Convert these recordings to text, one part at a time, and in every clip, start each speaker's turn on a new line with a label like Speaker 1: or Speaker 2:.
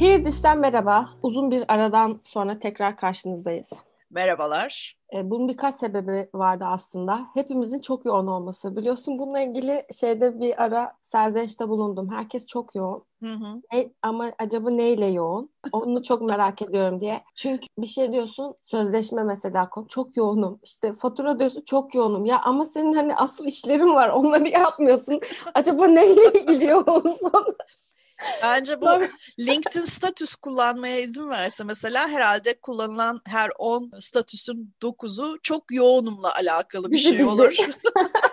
Speaker 1: Hirdis'ten merhaba. Uzun bir aradan sonra tekrar karşınızdayız.
Speaker 2: Merhabalar.
Speaker 1: E, bunun birkaç sebebi vardı aslında. Hepimizin çok yoğun olması. Biliyorsun bununla ilgili şeyde bir ara serzenişte bulundum. Herkes çok yoğun. Hı hı. E, ama acaba neyle yoğun? Onu çok merak ediyorum diye. Çünkü bir şey diyorsun sözleşme mesela çok yoğunum. İşte fatura diyorsun çok yoğunum. Ya ama senin hani asıl işlerin var. Onları yapmıyorsun. acaba neyle ilgili yoğunsun?
Speaker 2: Bence bu LinkedIn statüs kullanmaya izin verse mesela herhalde kullanılan her 10 statüsün 9'u çok yoğunumla alakalı bir şey olur.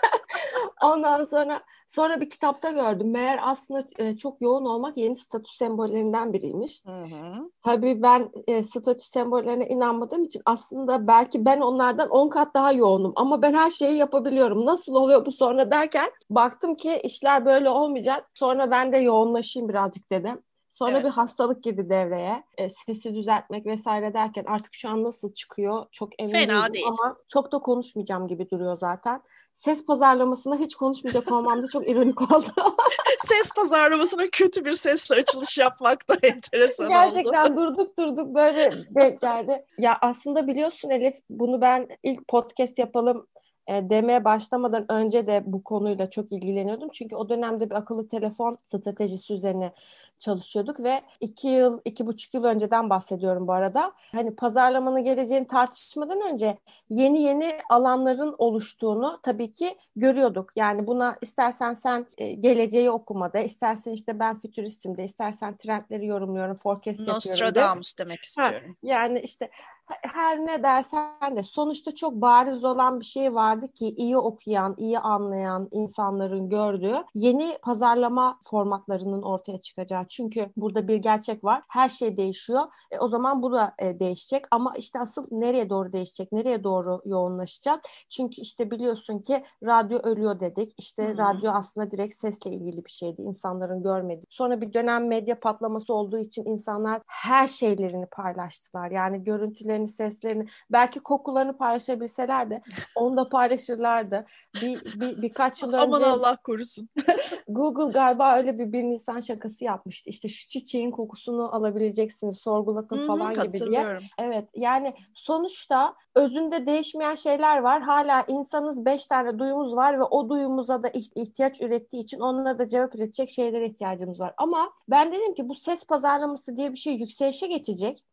Speaker 1: Ondan sonra Sonra bir kitapta gördüm. Meğer aslında e, çok yoğun olmak yeni statü sembollerinden biriymiş. Hı hı. Tabii ben e, statü sembollerine inanmadığım için aslında belki ben onlardan 10 kat daha yoğunum. Ama ben her şeyi yapabiliyorum. Nasıl oluyor bu sonra derken baktım ki işler böyle olmayacak. Sonra ben de yoğunlaşayım birazcık dedim. Sonra evet. bir hastalık girdi devreye. E, sesi düzeltmek vesaire derken artık şu an nasıl çıkıyor çok emin Fena değilim değil. ama çok da konuşmayacağım gibi duruyor zaten ses pazarlamasına hiç konuşmayacak olmam da çok ironik oldu.
Speaker 2: ses pazarlamasına kötü bir sesle açılış yapmak da enteresan
Speaker 1: Gerçekten oldu. durduk durduk böyle denk geldi. Ya aslında biliyorsun Elif bunu ben ilk podcast yapalım e, demeye başlamadan önce de bu konuyla çok ilgileniyordum. Çünkü o dönemde bir akıllı telefon stratejisi üzerine çalışıyorduk ve iki yıl, iki buçuk yıl önceden bahsediyorum bu arada. Hani pazarlamanın geleceğini tartışmadan önce yeni yeni alanların oluştuğunu tabii ki görüyorduk. Yani buna istersen sen e, geleceği okumada, istersen işte ben fütüristim de, istersen trendleri yorumluyorum, forecast
Speaker 2: yapıyorum. Nostradamus demek istiyorum. Ha,
Speaker 1: yani işte her ne dersen de sonuçta çok bariz olan bir şey vardı ki iyi okuyan, iyi anlayan insanların gördüğü yeni pazarlama formatlarının ortaya çıkacağı. Çünkü burada bir gerçek var. Her şey değişiyor. E, o zaman bu da e, değişecek ama işte asıl nereye doğru değişecek? Nereye doğru yoğunlaşacak? Çünkü işte biliyorsun ki radyo ölüyor dedik. İşte hmm. radyo aslında direkt sesle ilgili bir şeydi. İnsanların görmediği. Sonra bir dönem medya patlaması olduğu için insanlar her şeylerini paylaştılar. Yani görüntüleri görüntülerini, seslerini, belki kokularını paylaşabilseler de onu da paylaşırlardı. Bir, bir birkaç yıl önce
Speaker 2: Aman Allah korusun.
Speaker 1: Google galiba öyle bir bir Nisan şakası yapmıştı. İşte şu çiçeğin kokusunu alabileceksiniz, sorgulatın Hı-hı, falan gibi diye. Evet. Yani sonuçta özünde değişmeyen şeyler var. Hala insanız beş tane duyumuz var ve o duyumuza da ihtiyaç ürettiği için onlara da cevap üretecek şeylere ihtiyacımız var. Ama ben dedim ki bu ses pazarlaması diye bir şey yükselişe geçecek.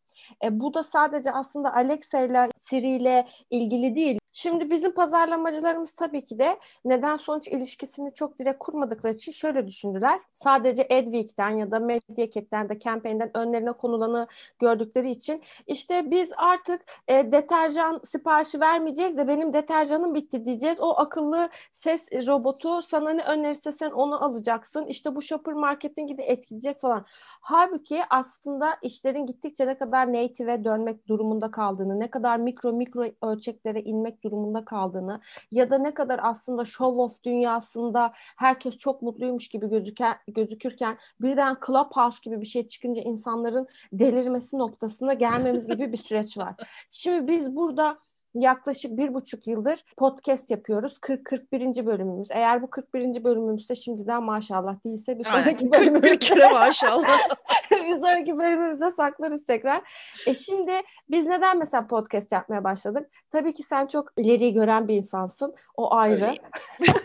Speaker 1: E, bu da sadece aslında Alexa ile Siri ile ilgili değil. Şimdi bizim pazarlamacılarımız tabii ki de neden sonuç ilişkisini çok direkt kurmadıkları için şöyle düşündüler. Sadece Adweek'ten ya da Mediaket'ten de campaign'den önlerine konulanı gördükleri için işte biz artık e, deterjan siparişi vermeyeceğiz de benim deterjanım bitti diyeceğiz. O akıllı ses robotu sana ne önerirse sen onu alacaksın. İşte bu shopper marketingi de etkileyecek falan. Halbuki aslında işlerin gittikçe ne kadar native'e dönmek durumunda kaldığını, ne kadar mikro mikro ölçeklere inmek durumunda kaldığını ya da ne kadar aslında show off dünyasında herkes çok mutluymuş gibi gözüken, gözükürken birden Clubhouse gibi bir şey çıkınca insanların delirmesi noktasına gelmemiz gibi bir süreç var. Şimdi biz burada yaklaşık bir buçuk yıldır podcast yapıyoruz. 40-41. bölümümüz. Eğer bu 41. bölümümüzse şimdiden maşallah değilse bir sonraki bölümümüzde. 41
Speaker 2: kere maşallah.
Speaker 1: bir sonraki bölümümüze saklarız tekrar. E şimdi biz neden mesela podcast yapmaya başladık? Tabii ki sen çok ileri gören bir insansın. O ayrı.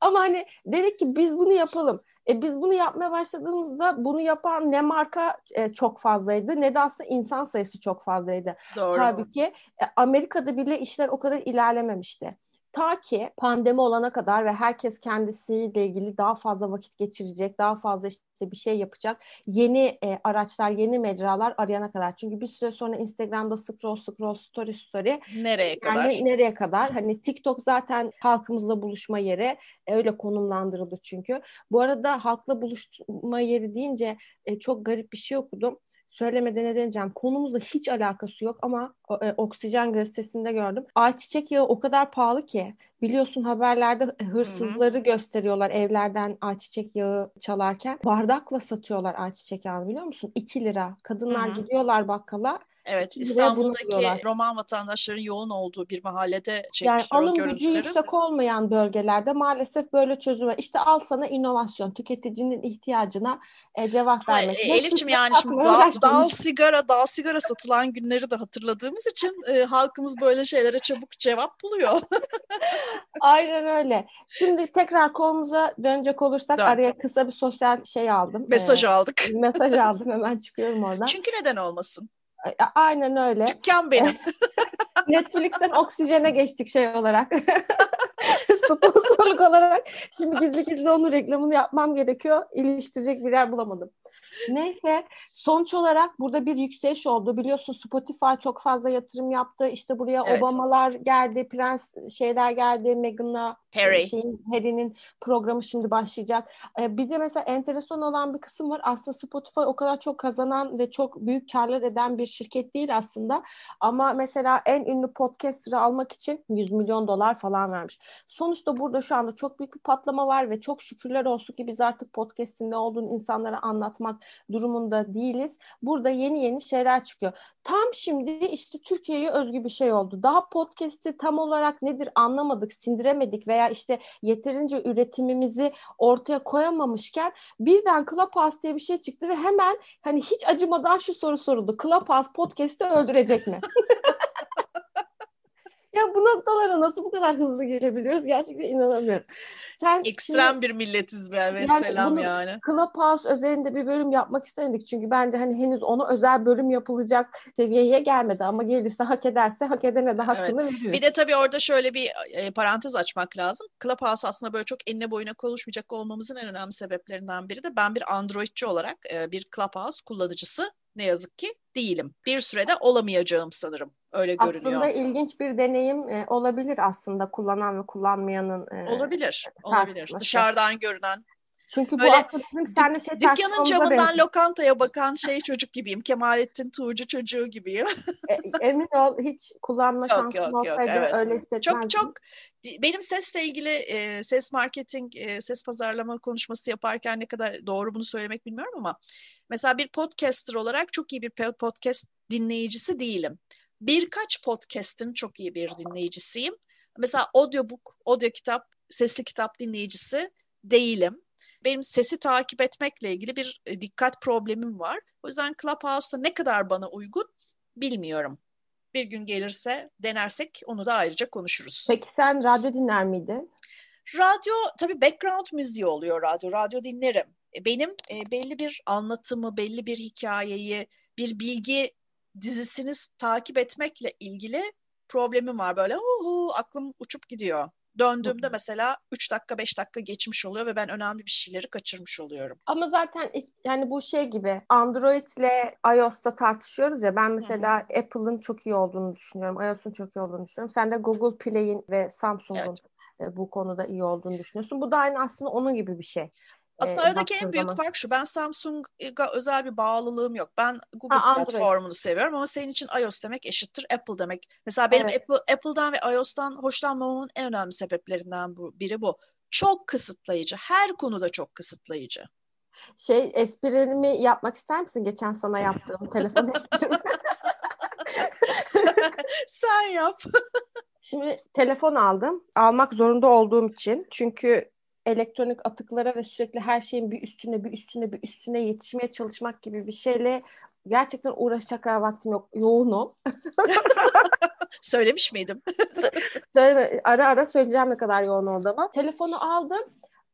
Speaker 1: Ama hani dedik ki biz bunu yapalım. E biz bunu yapmaya başladığımızda bunu yapan ne marka e, çok fazlaydı ne de aslında insan sayısı çok fazlaydı. Doğru. Halbuki e, Amerika'da bile işler o kadar ilerlememişti. Ta ki pandemi olana kadar ve herkes kendisiyle ilgili daha fazla vakit geçirecek, daha fazla işte bir şey yapacak yeni e, araçlar, yeni mecralar arayana kadar. Çünkü bir süre sonra Instagram'da scroll scroll story story.
Speaker 2: Nereye yani kadar?
Speaker 1: Nereye kadar? Hani TikTok zaten halkımızla buluşma yeri e, öyle konumlandırıldı çünkü. Bu arada halkla buluşma yeri deyince e, çok garip bir şey okudum söylemeden edemeyeceğim. Konumuzla hiç alakası yok ama e, Oksijen gazetesinde gördüm. Ayçiçek yağı o kadar pahalı ki biliyorsun haberlerde hırsızları Hı-hı. gösteriyorlar evlerden ayçiçek yağı çalarken. Bardakla satıyorlar ayçiçek yağını biliyor musun? 2 lira. Kadınlar Hı-hı. gidiyorlar bakkala
Speaker 2: Evet İstanbul'daki Roman vatandaşların yoğun olduğu bir mahallede çekmişler
Speaker 1: yani alım gücü yüksek olmayan bölgelerde maalesef böyle çözüme işte al sana inovasyon tüketicinin ihtiyacına e, cevap vermek.
Speaker 2: E, Elif'ciğim yani şimdi dal, dal sigara dal sigara satılan günleri de hatırladığımız için e, halkımız böyle şeylere çabuk cevap buluyor.
Speaker 1: Aynen öyle. Şimdi tekrar konumuza dönecek olursak Dön. araya kısa bir sosyal şey aldım.
Speaker 2: Mesaj ee, aldık.
Speaker 1: Mesaj aldım hemen çıkıyorum oradan.
Speaker 2: Çünkü neden olmasın?
Speaker 1: Aynen öyle.
Speaker 2: Dükkan benim.
Speaker 1: Netflix'ten oksijene geçtik şey olarak. Sponsorluk olarak. Şimdi gizli gizli onun reklamını yapmam gerekiyor. İliştirecek bir yer bulamadım. Neyse sonuç olarak burada bir yükseliş oldu. Biliyorsun Spotify çok fazla yatırım yaptı. İşte buraya evet. Obamalar geldi, Prens şeyler geldi, Meghan'la Harry. Şeyin, Harry'nin programı şimdi başlayacak. Ee, bir de mesela enteresan olan bir kısım var. Aslında Spotify o kadar çok kazanan ve çok büyük karlar eden bir şirket değil aslında. Ama mesela en ünlü podcaster'ı almak için 100 milyon dolar falan vermiş. Sonuçta burada şu anda çok büyük bir patlama var ve çok şükürler olsun ki biz artık podcast'in ne olduğunu insanlara anlatmak durumunda değiliz. Burada yeni yeni şeyler çıkıyor. Tam şimdi işte Türkiye'ye özgü bir şey oldu. Daha podcast'i tam olarak nedir anlamadık, sindiremedik veya işte yeterince üretimimizi ortaya koyamamışken birden Clubhouse diye bir şey çıktı ve hemen hani hiç acımadan şu soru soruldu. Clubhouse podcast'i öldürecek mi? Ya bu noktalara nasıl bu kadar hızlı gelebiliyoruz gerçekten inanamıyorum.
Speaker 2: Sen ekstrem şimdi, bir milletiz be ve yani selam yani.
Speaker 1: Clubhouse özelinde bir bölüm yapmak istemedik çünkü bence hani henüz ona özel bölüm yapılacak seviyeye gelmedi ama gelirse hak ederse hak edene de hakkını evet. veriyoruz.
Speaker 2: Bir de tabii orada şöyle bir e, parantez açmak lazım. Clubhouse aslında böyle çok enine boyuna konuşmayacak olmamızın en önemli sebeplerinden biri de ben bir Androidçi olarak e, bir Clubhouse kullanıcısı ne yazık ki değilim. Bir sürede olamayacağım sanırım. Öyle görünüyor.
Speaker 1: Aslında ilginç bir deneyim e, olabilir aslında kullanan ve kullanmayanın.
Speaker 2: E, olabilir. Olabilir. Dışarıdan görünen
Speaker 1: çünkü bu Öyle, aslında bizim seninle şey
Speaker 2: Dükkanın camından benziyor. lokantaya bakan şey çocuk gibiyim. Kemalettin Tuğcu çocuğu gibiyim.
Speaker 1: e, emin ol hiç kullanma yok, şansın yok, olsaydı yok, evet. öyle hissetmezdim.
Speaker 2: Çok çok benim sesle ilgili e, ses marketing, e, ses pazarlama konuşması yaparken ne kadar doğru bunu söylemek bilmiyorum ama mesela bir podcaster olarak çok iyi bir podcast dinleyicisi değilim. Birkaç podcast'in çok iyi bir dinleyicisiyim. Mesela audiobook, audio kitap, sesli kitap dinleyicisi değilim benim sesi takip etmekle ilgili bir e, dikkat problemim var. O yüzden Clubhouse'da ne kadar bana uygun bilmiyorum. Bir gün gelirse denersek onu da ayrıca konuşuruz.
Speaker 1: Peki sen radyo dinler miydin?
Speaker 2: Radyo tabii background müziği oluyor radyo. Radyo dinlerim. E, benim e, belli bir anlatımı, belli bir hikayeyi, bir bilgi dizisini takip etmekle ilgili problemim var. Böyle uhu, aklım uçup gidiyor. Döndüğümde mesela 3 dakika 5 dakika geçmiş oluyor ve ben önemli bir şeyleri kaçırmış oluyorum.
Speaker 1: Ama zaten yani bu şey gibi Android ile iOS'ta tartışıyoruz ya ben mesela Apple'ın çok iyi olduğunu düşünüyorum. iOS'un çok iyi olduğunu düşünüyorum. Sen de Google Play'in ve Samsung'un evet. bu konuda iyi olduğunu düşünüyorsun. Bu da aynı aslında onun gibi bir şey.
Speaker 2: Aslında aradaki en büyük zaman. fark şu. Ben Samsung'a özel bir bağlılığım yok. Ben Google ha, platformunu seviyorum ama senin için iOS demek eşittir Apple demek. Mesela benim evet. Apple, Apple'dan ve iOS'tan hoşlanmamamın en önemli sebeplerinden bu, biri bu. Çok kısıtlayıcı. Her konuda çok kısıtlayıcı.
Speaker 1: Şey esprimi yapmak ister misin? Geçen sana yaptığım telefon esprimi.
Speaker 2: Sen yap.
Speaker 1: Şimdi telefon aldım. Almak zorunda olduğum için. Çünkü elektronik atıklara ve sürekli her şeyin bir üstüne bir üstüne bir üstüne yetişmeye çalışmak gibi bir şeyle gerçekten uğraşacak kadar vaktim yok. Yoğunum.
Speaker 2: Söylemiş miydim?
Speaker 1: Söyleme, ara ara söyleyeceğim ne kadar yoğun olduğumu. Telefonu aldım.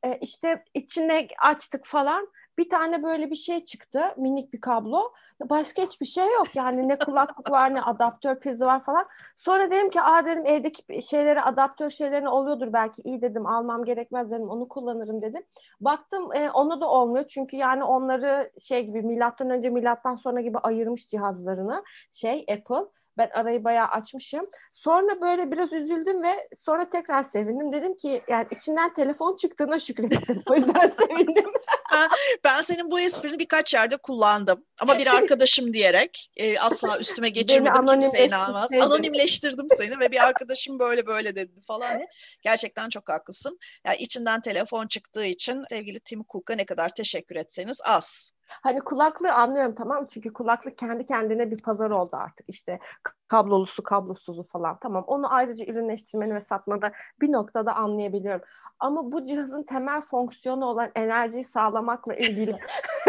Speaker 1: E, işte içine açtık falan bir tane böyle bir şey çıktı. Minik bir kablo. Başka hiçbir şey yok. Yani ne kulaklık var ne adaptör prizi var falan. Sonra dedim ki aa dedim evdeki şeyleri adaptör şeylerini oluyordur belki. iyi dedim almam gerekmez dedim. Onu kullanırım dedim. Baktım e, onu da olmuyor. Çünkü yani onları şey gibi milattan önce milattan sonra gibi ayırmış cihazlarını şey Apple. Ben arayı bayağı açmışım. Sonra böyle biraz üzüldüm ve sonra tekrar sevindim. Dedim ki yani içinden telefon çıktığına şükrettim. O yüzden sevindim.
Speaker 2: ben senin bu esprini birkaç yerde kullandım. Ama bir arkadaşım diyerek e, asla üstüme geçirmedim. Kimse inanmaz. Anonimleştirdim seni ve bir arkadaşım böyle böyle dedi falan. Gerçekten çok haklısın. Yani içinden telefon çıktığı için sevgili Tim Cook'a ne kadar teşekkür etseniz az.
Speaker 1: Hani kulaklığı anlıyorum tamam çünkü kulaklık kendi kendine bir pazar oldu artık. İşte kablolusu kablosuzu falan. Tamam onu ayrıca ürünleştirmeni ve satmada bir noktada anlayabiliyorum. Ama bu cihazın temel fonksiyonu olan enerjiyi sağlamakla ilgili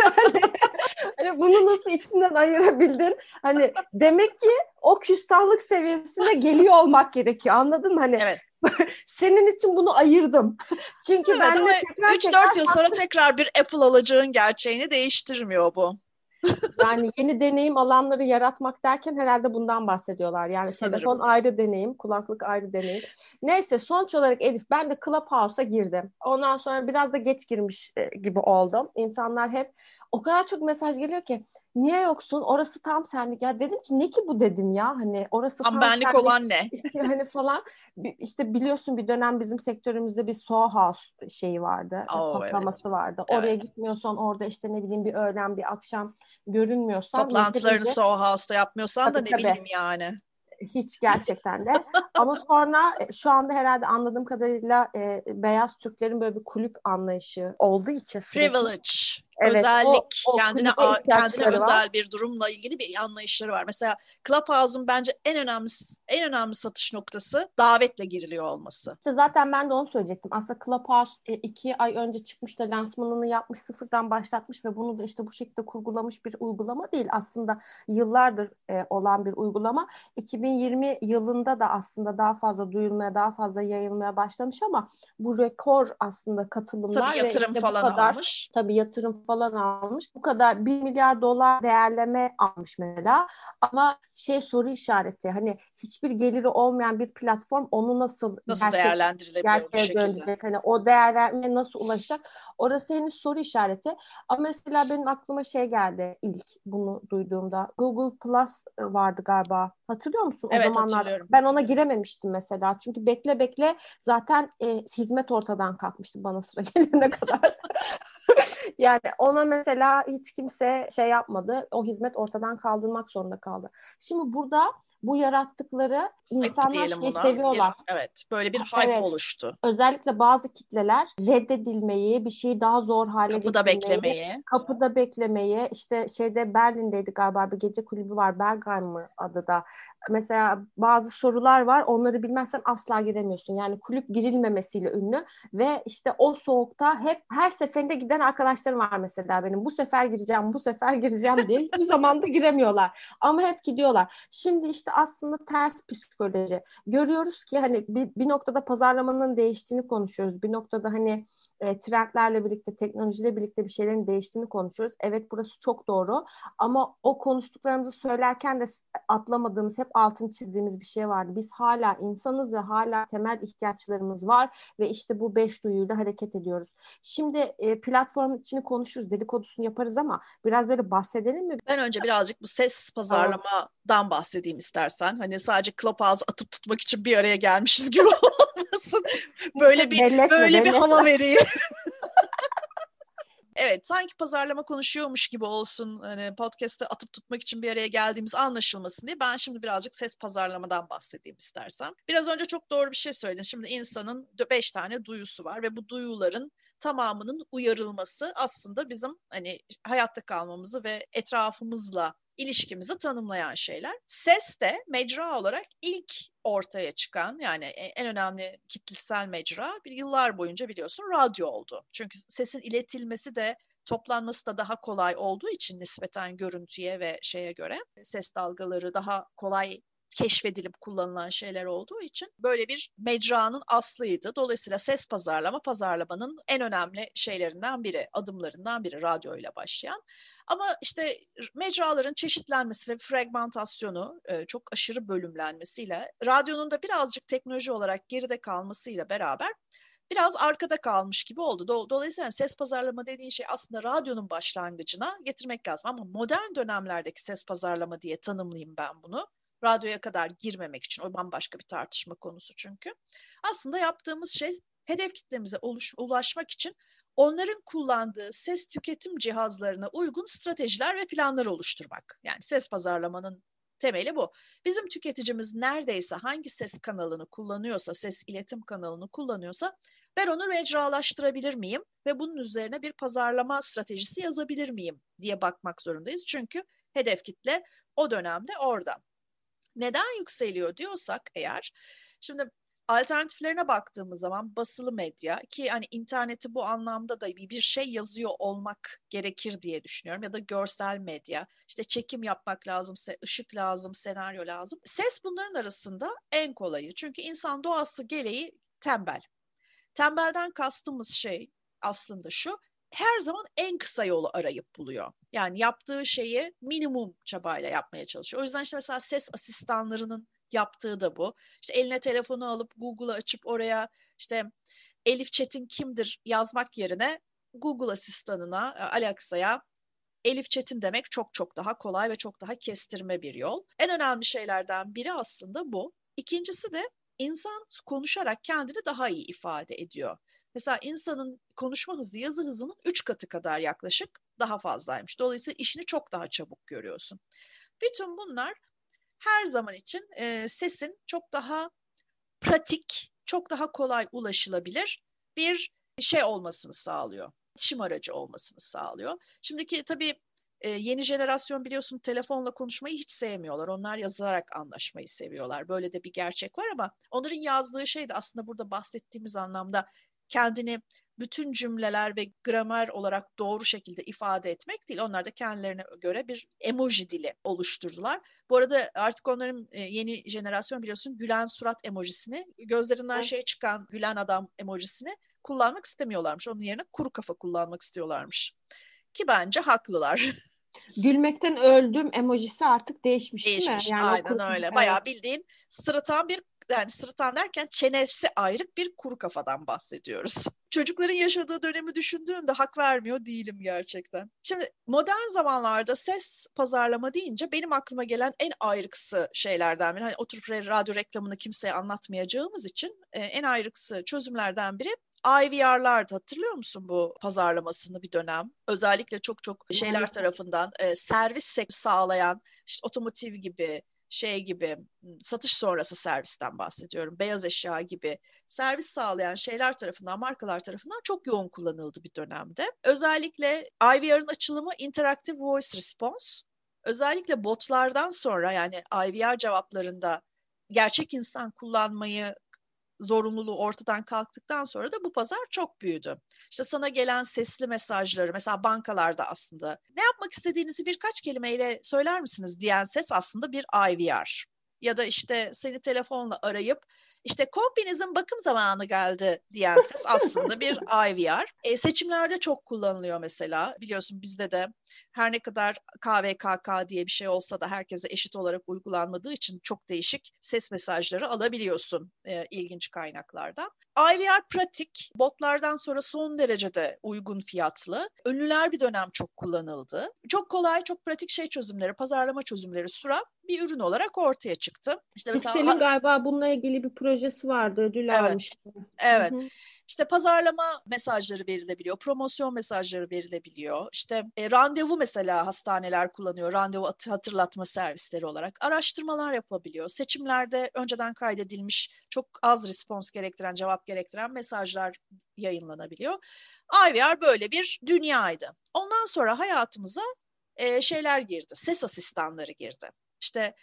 Speaker 1: hani, hani bunu nasıl içinden ayırabildin? Hani demek ki o küstahlık seviyesine geliyor olmak gerekiyor. Anladın mı? Hani
Speaker 2: evet.
Speaker 1: Senin için bunu ayırdım. Çünkü evet, ben de
Speaker 2: 3-4 yıl sonra tekrar bir Apple alacağın gerçeğini değiştirmiyor bu.
Speaker 1: yani yeni deneyim alanları yaratmak derken herhalde bundan bahsediyorlar. Yani Sanırım. telefon ayrı deneyim, kulaklık ayrı deneyim. Neyse sonuç olarak Elif ben de Clubhouse'a girdim. Ondan sonra biraz da geç girmiş e, gibi oldum. İnsanlar hep o kadar çok mesaj geliyor ki niye yoksun? Orası tam senlik. Ya dedim ki ne ki bu dedim ya. Hani orası
Speaker 2: tam, tam benlik senlik. olan ne?
Speaker 1: İşte hani falan işte biliyorsun bir dönem bizim sektörümüzde bir House şeyi vardı. Oh, toplaması evet. vardı. Evet. Oraya gitmiyorsan orada işte ne bileyim bir öğlen bir akşam görünmüyorsan.
Speaker 2: Toplantılarını Soho House'da yapmıyorsan tabii, da ne tabii. bileyim yani
Speaker 1: hiç gerçekten de. Ama sonra e, şu anda herhalde anladığım kadarıyla e, beyaz Türklerin böyle bir kulüp anlayışı olduğu için.
Speaker 2: Privilege. Evet, özellik, o, o kendine kendine özel var. bir durumla ilgili bir anlayışları var. Mesela Clubhouse'un bence en önemli en önemli satış noktası davetle giriliyor olması.
Speaker 1: İşte zaten ben de onu söyleyecektim. Aslında Clubhouse e, iki ay önce çıkmış da lansmanını yapmış, sıfırdan başlatmış ve bunu da işte bu şekilde kurgulamış bir uygulama değil. Aslında yıllardır e, olan bir uygulama. 2020 yılında da aslında daha fazla duyulmaya, daha fazla yayılmaya başlamış ama bu rekor aslında katılımlar
Speaker 2: tabii yatırım
Speaker 1: ve
Speaker 2: işte falan kadar, almış.
Speaker 1: Tabii yatırım falan almış. Bu kadar 1 milyar dolar değerleme almış mesela. Ama şey soru işareti hani hiçbir geliri olmayan bir platform onu nasıl
Speaker 2: nasıl gerçek, değerlendirilebilir bu şekilde? Döndürecek?
Speaker 1: Hani o değerlendirmeye nasıl ulaşacak? Orası henüz soru işareti. Ama mesela benim aklıma şey geldi ilk bunu duyduğumda. Google Plus e, vardı galiba. Hatırlıyor musun?
Speaker 2: Evet,
Speaker 1: o zamanlar
Speaker 2: hatırlıyorum.
Speaker 1: ben ona girememiştim mesela. Çünkü bekle bekle zaten e, hizmet ortadan kalkmıştı bana sıra gelene kadar. yani ona mesela hiç kimse şey yapmadı. O hizmet ortadan kaldırmak zorunda kaldı. Şimdi burada bu yarattıkları insanlar şey seviyorlar.
Speaker 2: Bir, evet, böyle bir hype evet. oluştu.
Speaker 1: Özellikle bazı kitleler reddedilmeyi, bir şeyi daha zor hale
Speaker 2: kapıda
Speaker 1: getirmeyi,
Speaker 2: beklemeyi.
Speaker 1: kapıda beklemeyi, işte şeyde Berlin'deydi galiba bir gece kulübü var, Bergheim mı adı da mesela bazı sorular var onları bilmezsen asla giremiyorsun. Yani kulüp girilmemesiyle ünlü ve işte o soğukta hep her seferinde giden arkadaşlarım var mesela benim. Bu sefer gireceğim, bu sefer gireceğim diye hiçbir zaman da giremiyorlar. Ama hep gidiyorlar. Şimdi işte aslında ters psikoloji. Görüyoruz ki hani bir, bir noktada pazarlamanın değiştiğini konuşuyoruz. Bir noktada hani e, trendlerle birlikte, teknolojiyle birlikte bir şeylerin değiştiğini konuşuyoruz. Evet burası çok doğru ama o konuştuklarımızı söylerken de atlamadığımız, hep altını çizdiğimiz bir şey vardı. Biz hala insanız ve hala temel ihtiyaçlarımız var ve işte bu beş duyuyla hareket ediyoruz. Şimdi e, platformun içini konuşuruz, dedikodusunu yaparız ama biraz böyle bahsedelim mi?
Speaker 2: Ben önce birazcık bu ses pazarlamadan bahsedeyim istersen. Hani sadece Clubhouse atıp tutmak için bir araya gelmişiz gibi olmasın. Böyle bir belletme, böyle belletme. bir hava vereyim. evet sanki pazarlama konuşuyormuş gibi olsun hani podcast'te atıp tutmak için bir araya geldiğimiz anlaşılmasın diye ben şimdi birazcık ses pazarlamadan bahsedeyim istersem. Biraz önce çok doğru bir şey söyledin. Şimdi insanın beş tane duyusu var ve bu duyuların tamamının uyarılması aslında bizim hani hayatta kalmamızı ve etrafımızla ilişkimizi tanımlayan şeyler. Ses de mecra olarak ilk ortaya çıkan yani e, en önemli kitlesel mecra bir yıllar boyunca biliyorsun radyo oldu. Çünkü sesin iletilmesi de toplanması da daha kolay olduğu için nispeten görüntüye ve şeye göre ses dalgaları daha kolay keşfedilip kullanılan şeyler olduğu için böyle bir mecranın aslıydı. Dolayısıyla ses pazarlama pazarlamanın en önemli şeylerinden biri, adımlarından biri radyoyla başlayan. Ama işte mecraların çeşitlenmesi ve fragmentasyonu çok aşırı bölümlenmesiyle radyonun da birazcık teknoloji olarak geride kalmasıyla beraber biraz arkada kalmış gibi oldu. Dolayısıyla ses pazarlama dediğin şey aslında radyonun başlangıcına getirmek lazım. Ama modern dönemlerdeki ses pazarlama diye tanımlayayım ben bunu radyoya kadar girmemek için o bambaşka bir tartışma konusu çünkü. Aslında yaptığımız şey hedef kitlemize oluş, ulaşmak için onların kullandığı ses tüketim cihazlarına uygun stratejiler ve planlar oluşturmak. Yani ses pazarlamanın temeli bu. Bizim tüketicimiz neredeyse hangi ses kanalını kullanıyorsa, ses iletim kanalını kullanıyorsa Ben onu mecralaştırabilir miyim ve bunun üzerine bir pazarlama stratejisi yazabilir miyim diye bakmak zorundayız. Çünkü hedef kitle o dönemde orada. Neden yükseliyor diyorsak eğer, şimdi alternatiflerine baktığımız zaman basılı medya ki hani interneti bu anlamda da bir şey yazıyor olmak gerekir diye düşünüyorum ya da görsel medya. İşte çekim yapmak lazımsa ışık lazım senaryo lazım. Ses bunların arasında en kolayı. Çünkü insan doğası gereği tembel. Tembelden kastımız şey aslında şu her zaman en kısa yolu arayıp buluyor. Yani yaptığı şeyi minimum çabayla yapmaya çalışıyor. O yüzden işte mesela ses asistanlarının yaptığı da bu. İşte eline telefonu alıp Google'ı açıp oraya işte Elif Çetin kimdir yazmak yerine Google asistanına, e, Alexa'ya Elif Çetin demek çok çok daha kolay ve çok daha kestirme bir yol. En önemli şeylerden biri aslında bu. İkincisi de insan konuşarak kendini daha iyi ifade ediyor. Mesela insanın konuşma hızı yazı hızının üç katı kadar yaklaşık daha fazlaymış. Dolayısıyla işini çok daha çabuk görüyorsun. Bütün bunlar her zaman için e, sesin çok daha pratik, çok daha kolay ulaşılabilir bir şey olmasını sağlıyor. İletişim aracı olmasını sağlıyor. Şimdiki tabii e, yeni jenerasyon biliyorsun telefonla konuşmayı hiç sevmiyorlar. Onlar yazarak anlaşmayı seviyorlar. Böyle de bir gerçek var ama onların yazdığı şey de aslında burada bahsettiğimiz anlamda kendini bütün cümleler ve gramer olarak doğru şekilde ifade etmek değil. Onlar da kendilerine göre bir emoji dili oluşturdular. Bu arada artık onların e, yeni jenerasyon biliyorsun gülen surat emojisini, gözlerinden şey çıkan gülen adam emojisini kullanmak istemiyorlarmış. Onun yerine kuru kafa kullanmak istiyorlarmış. Ki bence haklılar.
Speaker 1: Gülmekten öldüm emojisi artık değişmiş,
Speaker 2: değişmiş
Speaker 1: değil mi?
Speaker 2: Yani aynen öyle. Bayağı bildiğin sırıtan bir yani sırıtan derken çenesi ayrık bir kuru kafadan bahsediyoruz. Çocukların yaşadığı dönemi düşündüğümde hak vermiyor değilim gerçekten. Şimdi modern zamanlarda ses pazarlama deyince benim aklıma gelen en ayrıksı şeylerden biri. Hani oturup radyo reklamını kimseye anlatmayacağımız için e, en ayrıksı çözümlerden biri IVR'lardı hatırlıyor musun bu pazarlamasını bir dönem? Özellikle çok çok şeyler tarafından e, servis sağlayan işte otomotiv gibi şey gibi satış sonrası servisten bahsediyorum. Beyaz eşya gibi servis sağlayan şeyler tarafından, markalar tarafından çok yoğun kullanıldı bir dönemde. Özellikle IVR'ın açılımı Interactive Voice Response. Özellikle botlardan sonra yani IVR cevaplarında gerçek insan kullanmayı zorunluluğu ortadan kalktıktan sonra da bu pazar çok büyüdü. İşte sana gelen sesli mesajları mesela bankalarda aslında ne yapmak istediğinizi birkaç kelimeyle söyler misiniz diyen ses aslında bir IVR. Ya da işte seni telefonla arayıp işte kombinizin bakım zamanı geldi diyen ses aslında bir IVR. E, seçimlerde çok kullanılıyor mesela. Biliyorsun bizde de her ne kadar KVKK diye bir şey olsa da herkese eşit olarak uygulanmadığı için çok değişik ses mesajları alabiliyorsun e, ilginç kaynaklardan. IVR pratik, botlardan sonra son derecede uygun fiyatlı. Ünlüler bir dönem çok kullanıldı. Çok kolay, çok pratik şey çözümleri, pazarlama çözümleri suran bir ürün olarak ortaya çıktı.
Speaker 1: İşte mesela Hissel'in galiba bununla ilgili bir projesi vardı, ödül
Speaker 2: evet,
Speaker 1: almıştı.
Speaker 2: Evet. Hı-hı. İşte pazarlama mesajları verilebiliyor, promosyon mesajları verilebiliyor. İşte e, randevu mesela hastaneler kullanıyor, randevu hatırlatma servisleri olarak. Araştırmalar yapabiliyor. Seçimlerde önceden kaydedilmiş çok az respons gerektiren, cevap gerektiren mesajlar yayınlanabiliyor. IVR böyle bir dünyaydı. Ondan sonra hayatımıza e, şeyler girdi, ses asistanları girdi. İşte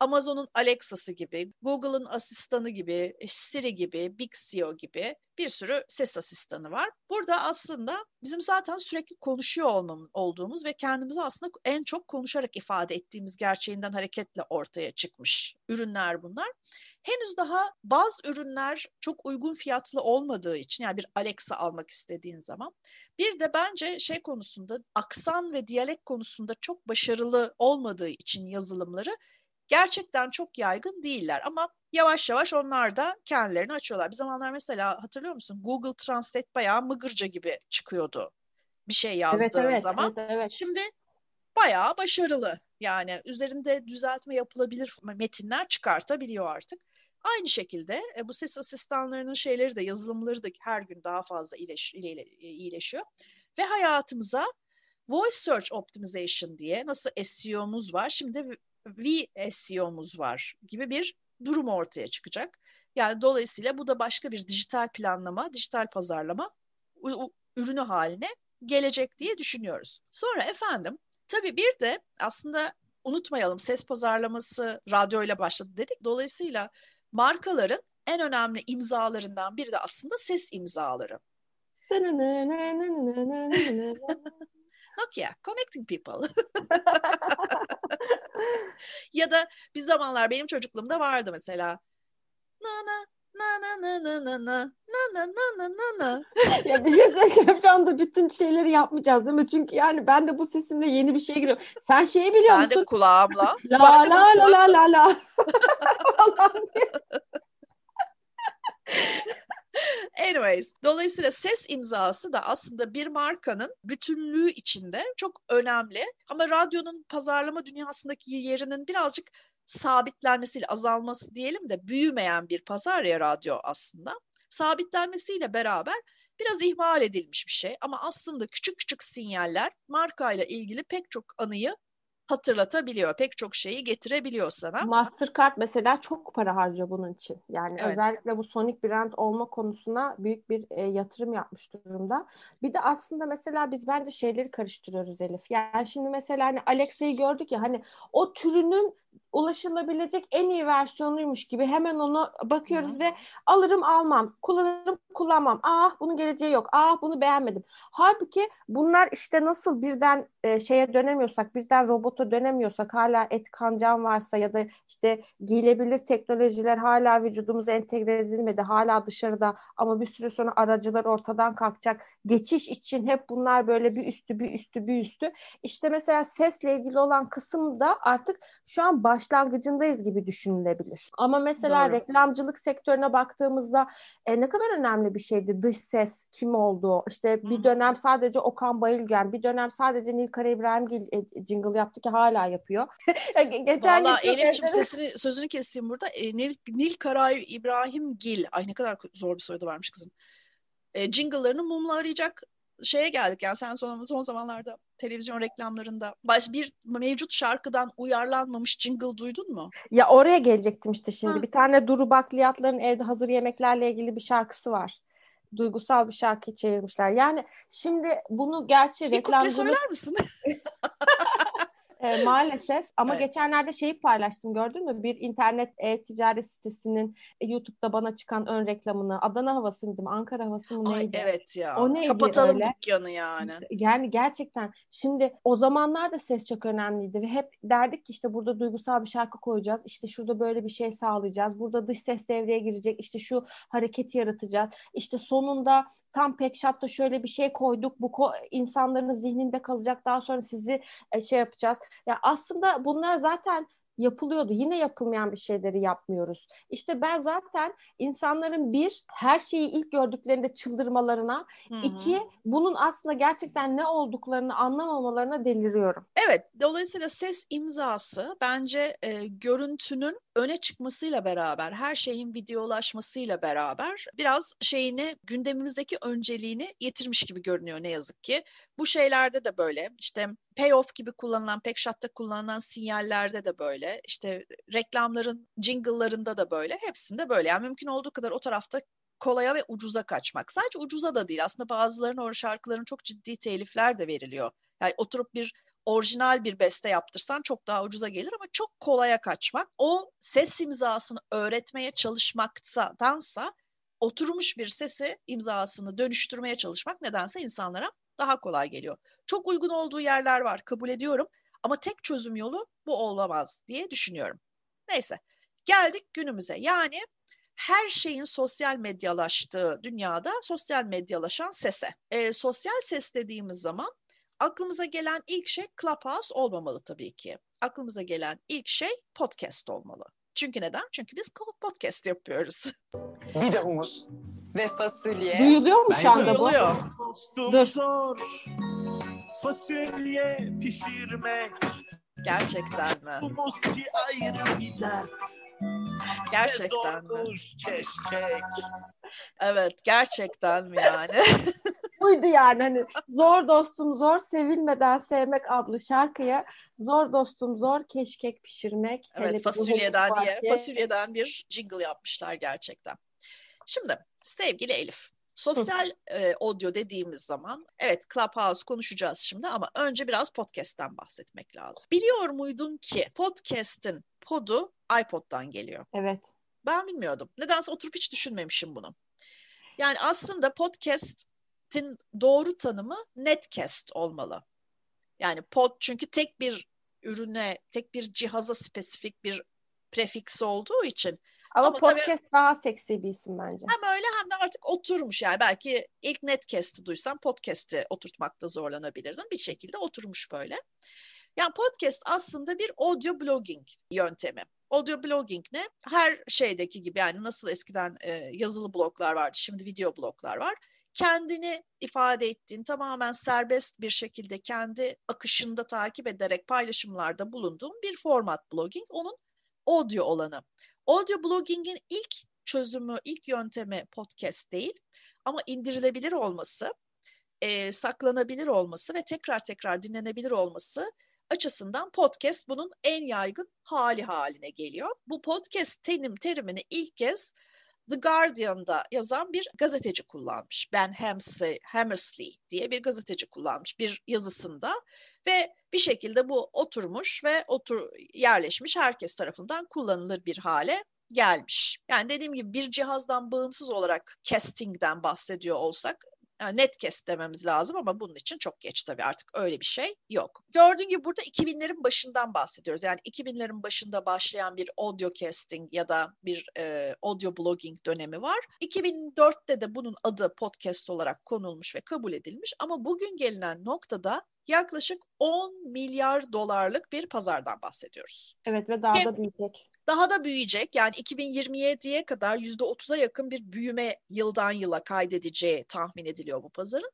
Speaker 2: Amazon'un Alexa'sı gibi, Google'ın asistanı gibi, Siri gibi, Bixio gibi bir sürü ses asistanı var. Burada aslında bizim zaten sürekli konuşuyor olmamız, olduğumuz ve kendimizi aslında en çok konuşarak ifade ettiğimiz gerçeğinden hareketle ortaya çıkmış ürünler bunlar. Henüz daha bazı ürünler çok uygun fiyatlı olmadığı için yani bir Alexa almak istediğin zaman bir de bence şey konusunda aksan ve diyalek konusunda çok başarılı olmadığı için yazılımları gerçekten çok yaygın değiller ama yavaş yavaş onlar da kendilerini açıyorlar. Bir zamanlar mesela hatırlıyor musun Google Translate bayağı mıgırca gibi çıkıyordu bir şey yazdığın evet, evet, zaman. Evet, evet. Şimdi bayağı başarılı. Yani üzerinde düzeltme yapılabilir metinler çıkartabiliyor artık. Aynı şekilde e, bu ses asistanlarının şeyleri de yazılımları da her gün daha fazla iyileş, iyileşiyor. Ve hayatımıza Voice Search Optimization diye nasıl SEO'muz var. Şimdi VSEO'muz var gibi bir durum ortaya çıkacak. Yani dolayısıyla bu da başka bir dijital planlama, dijital pazarlama ürünü haline gelecek diye düşünüyoruz. Sonra efendim tabii bir de aslında unutmayalım ses pazarlaması radyoyla başladı dedik. Dolayısıyla markaların en önemli imzalarından biri de aslında ses imzaları. Nokia, connecting people. ya da bir zamanlar benim çocukluğumda vardı mesela. Na na na na na na na na na na na na na.
Speaker 1: ya bir şey söyleyeceğim şu anda bütün şeyleri yapmayacağız değil mi? Çünkü yani ben de bu sesimle yeni bir şey giriyorum. Sen şeyi biliyor
Speaker 2: ben
Speaker 1: musun?
Speaker 2: Ben de kulağımla.
Speaker 1: La la la la la la.
Speaker 2: Anyways, dolayısıyla ses imzası da aslında bir markanın bütünlüğü içinde çok önemli. Ama radyonun pazarlama dünyasındaki yerinin birazcık sabitlenmesiyle azalması diyelim de büyümeyen bir pazar ya radyo aslında. Sabitlenmesiyle beraber biraz ihmal edilmiş bir şey ama aslında küçük küçük sinyaller markayla ilgili pek çok anıyı hatırlatabiliyor. Pek çok şeyi getirebiliyor sana.
Speaker 1: Mastercard mesela çok para harcıyor bunun için. Yani evet. özellikle bu Sonic brand olma konusuna büyük bir e, yatırım yapmış durumda. Bir de aslında mesela biz bence şeyleri karıştırıyoruz Elif. Yani şimdi mesela hani Alexa'yı gördük ya hani o türünün ulaşılabilecek en iyi versiyonuymuş gibi hemen onu bakıyoruz Hı. ve alırım almam, kullanırım kullanmam. Ah bunun geleceği yok. Ah bunu beğenmedim. Halbuki bunlar işte nasıl birden e, şeye dönemiyorsak, birden robota dönemiyorsak, hala et kancan varsa ya da işte giyilebilir teknolojiler hala vücudumuza entegre edilmedi. Hala dışarıda ama bir süre sonra aracılar ortadan kalkacak. Geçiş için hep bunlar böyle bir üstü bir üstü bir üstü. İşte mesela sesle ilgili olan kısım da artık şu an başlangıcındayız gibi düşünülebilir. Ama mesela Doğru. reklamcılık sektörüne baktığımızda e, ne kadar önemli bir şeydi dış ses kim olduğu. İşte bir dönem sadece Okan Bayülgen, bir dönem sadece Nilkara İbrahimgil e, jingle yaptı ki hala yapıyor.
Speaker 2: Geçen Valla Elif'ciğim sesini, sözünü keseyim burada. E, Nil, Nilkara İbrahimgil, ay ne kadar zor bir soyadı varmış kızın. E, jingle'larını mumla arayacak şeye geldik yani sen son, son zamanlarda televizyon reklamlarında baş, bir mevcut şarkıdan uyarlanmamış jingle duydun mu?
Speaker 1: Ya oraya gelecektim işte şimdi. Ha. Bir tane Duru Bakliyatların evde hazır yemeklerle ilgili bir şarkısı var. Duygusal bir şarkı çevirmişler. Yani şimdi bunu gerçi reklam...
Speaker 2: Bir söyler misin?
Speaker 1: E, maalesef ama evet. geçenlerde şeyi paylaştım gördün mü? Bir internet e-ticaret sitesinin e, YouTube'da bana çıkan ön reklamını Adana havası mıydı Ankara havası mı neydi?
Speaker 2: Ay, evet ya. O neydi Kapatalım öyle? dükkanı yani.
Speaker 1: Yani gerçekten şimdi o zamanlar da ses çok önemliydi ve hep derdik ki işte burada duygusal bir şarkı koyacağız. İşte şurada böyle bir şey sağlayacağız. Burada dış ses devreye girecek. İşte şu hareketi yaratacağız. İşte sonunda tam pek şatta şöyle bir şey koyduk. Bu ko- insanların zihninde kalacak. Daha sonra sizi e, şey yapacağız. Ya aslında bunlar zaten yapılıyordu. Yine yapılmayan bir şeyleri yapmıyoruz. İşte ben zaten insanların bir her şeyi ilk gördüklerinde çıldırmalarına, Hı-hı. iki bunun aslında gerçekten ne olduklarını anlamamalarına deliriyorum.
Speaker 2: Evet, dolayısıyla ses imzası bence e, görüntünün öne çıkmasıyla beraber, her şeyin videolaşmasıyla beraber biraz şeyini gündemimizdeki önceliğini yitirmiş gibi görünüyor ne yazık ki. Bu şeylerde de böyle işte payoff gibi kullanılan, pek shot'ta kullanılan sinyallerde de böyle, işte reklamların jingle'larında da böyle, hepsinde böyle. Yani mümkün olduğu kadar o tarafta kolaya ve ucuza kaçmak. Sadece ucuza da değil aslında bazılarının o şarkıların çok ciddi telifler de veriliyor. Yani oturup bir orijinal bir beste yaptırsan çok daha ucuza gelir ama çok kolaya kaçmak. O ses imzasını öğretmeye çalışmaktansa oturmuş bir sesi imzasını dönüştürmeye çalışmak nedense insanlara daha kolay geliyor. Çok uygun olduğu yerler var kabul ediyorum ama tek çözüm yolu bu olamaz diye düşünüyorum. Neyse geldik günümüze yani her şeyin sosyal medyalaştığı dünyada sosyal medyalaşan sese. E, sosyal ses dediğimiz zaman aklımıza gelen ilk şey Clubhouse olmamalı tabii ki. Aklımıza gelen ilk şey podcast olmalı. Çünkü neden? Çünkü biz podcast yapıyoruz.
Speaker 3: Bir de humus. Ve fasulye.
Speaker 1: Duyuluyor mu şu anda bu?
Speaker 2: Duyuluyor.
Speaker 3: Dur. Zor. Fasulye pişirmek.
Speaker 2: Gerçekten mi?
Speaker 3: Humus ki ayrı bir dert.
Speaker 2: Gerçekten mi?
Speaker 3: Keşkek.
Speaker 2: Evet gerçekten mi yani?
Speaker 1: buydu yani hani zor dostum zor sevilmeden sevmek adlı şarkıya zor dostum zor keşkek pişirmek.
Speaker 2: Evet fasulyeden diye fasulyeden bir jingle yapmışlar gerçekten. Şimdi sevgili Elif Sosyal e, audio dediğimiz zaman evet Clubhouse konuşacağız şimdi ama önce biraz podcast'ten bahsetmek lazım. Biliyor muydun ki podcast'in podu iPod'dan geliyor?
Speaker 1: Evet.
Speaker 2: Ben bilmiyordum. Nedense oturup hiç düşünmemişim bunu. Yani aslında podcast'in doğru tanımı netcast olmalı. Yani pod çünkü tek bir ürüne, tek bir cihaza spesifik bir prefix olduğu için
Speaker 1: ama, Ama podcast tabii, daha seksi bir isim bence.
Speaker 2: Hem öyle hem de artık oturmuş yani. Belki ilk netcast'i duysam podcast'i oturtmakta zorlanabilirdim. Bir şekilde oturmuş böyle. Yani podcast aslında bir audio blogging yöntemi. Audio blogging ne? Her şeydeki gibi yani nasıl eskiden e, yazılı bloglar vardı, şimdi video bloglar var. Kendini ifade ettiğin, tamamen serbest bir şekilde kendi akışında takip ederek paylaşımlarda bulunduğun bir format blogging. Onun audio olanı. Audio blogging'in ilk çözümü, ilk yöntemi podcast değil ama indirilebilir olması, e, saklanabilir olması ve tekrar tekrar dinlenebilir olması açısından podcast bunun en yaygın hali haline geliyor. Bu podcast terim terimini ilk kez The Guardian'da yazan bir gazeteci kullanmış. Ben Hamsley, Hammersley diye bir gazeteci kullanmış bir yazısında ve bir şekilde bu oturmuş ve otur yerleşmiş herkes tarafından kullanılır bir hale gelmiş. Yani dediğim gibi bir cihazdan bağımsız olarak casting'den bahsediyor olsak yani netcast dememiz lazım ama bunun için çok geç tabii artık öyle bir şey yok. Gördüğün gibi burada 2000'lerin başından bahsediyoruz. Yani 2000'lerin başında başlayan bir audio casting ya da bir e, audio blogging dönemi var. 2004'te de bunun adı podcast olarak konulmuş ve kabul edilmiş ama bugün gelinen noktada yaklaşık 10 milyar dolarlık bir pazardan bahsediyoruz.
Speaker 1: Evet ve daha Hem, da büyüyecek
Speaker 2: daha da büyüyecek. Yani 2027'ye kadar %30'a yakın bir büyüme yıldan yıla kaydedeceği tahmin ediliyor bu pazarın.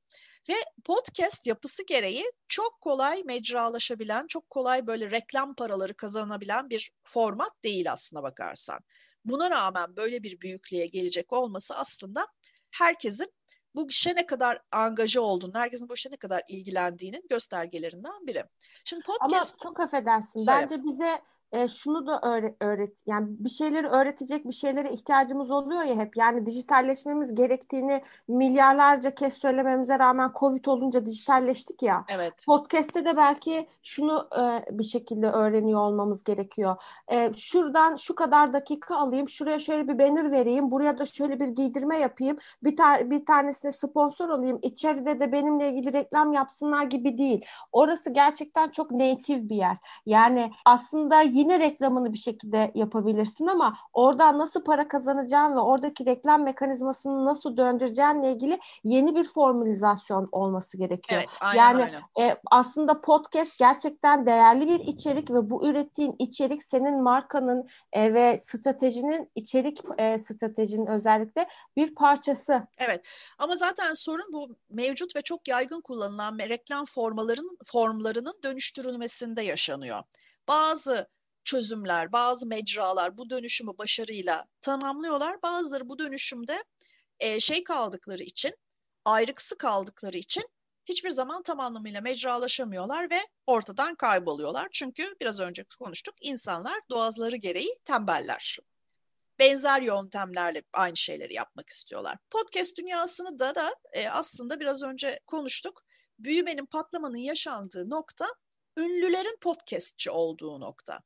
Speaker 2: Ve podcast yapısı gereği çok kolay mecralaşabilen, çok kolay böyle reklam paraları kazanabilen bir format değil aslına bakarsan. Buna rağmen böyle bir büyüklüğe gelecek olması aslında herkesin bu işe ne kadar angaja olduğunu, herkesin bu işe ne kadar ilgilendiğinin göstergelerinden biri.
Speaker 1: Şimdi podcast... Ama çok affedersin. Söyle. Bence bize e, şunu da öğret, öğret yani bir şeyleri öğretecek bir şeylere ihtiyacımız oluyor ya hep yani dijitalleşmemiz gerektiğini milyarlarca kez söylememize rağmen Covid olunca dijitalleştik ya.
Speaker 2: Evet.
Speaker 1: Podcast'te de belki şunu e, bir şekilde öğreniyor olmamız gerekiyor. E, şuradan şu kadar dakika alayım, şuraya şöyle bir banner vereyim, buraya da şöyle bir giydirme yapayım, bir, ta bir tanesine sponsor olayım, içeride de benimle ilgili reklam yapsınlar gibi değil. Orası gerçekten çok native bir yer. Yani aslında yine reklamını bir şekilde yapabilirsin ama oradan nasıl para kazanacağın ve oradaki reklam mekanizmasını nasıl döndüreceğinle ilgili yeni bir formülizasyon olması gerekiyor.
Speaker 2: Evet, aynen
Speaker 1: yani
Speaker 2: öyle.
Speaker 1: E, aslında podcast gerçekten değerli bir içerik ve bu ürettiğin içerik senin markanın e, ve stratejinin içerik e, stratejinin özellikle bir parçası.
Speaker 2: Evet ama zaten sorun bu mevcut ve çok yaygın kullanılan reklam formalarının formlarının dönüştürülmesinde yaşanıyor. Bazı çözümler, bazı mecralar bu dönüşümü başarıyla tamamlıyorlar. Bazıları bu dönüşümde e, şey kaldıkları için, ayrıksı kaldıkları için hiçbir zaman tam anlamıyla mecralaşamıyorlar ve ortadan kayboluyorlar. Çünkü biraz önce konuştuk insanlar doğazları gereği tembeller. Benzer yöntemlerle aynı şeyleri yapmak istiyorlar. Podcast dünyasını da da e, aslında biraz önce konuştuk. Büyümenin, patlamanın yaşandığı nokta ünlülerin podcastçi olduğu nokta.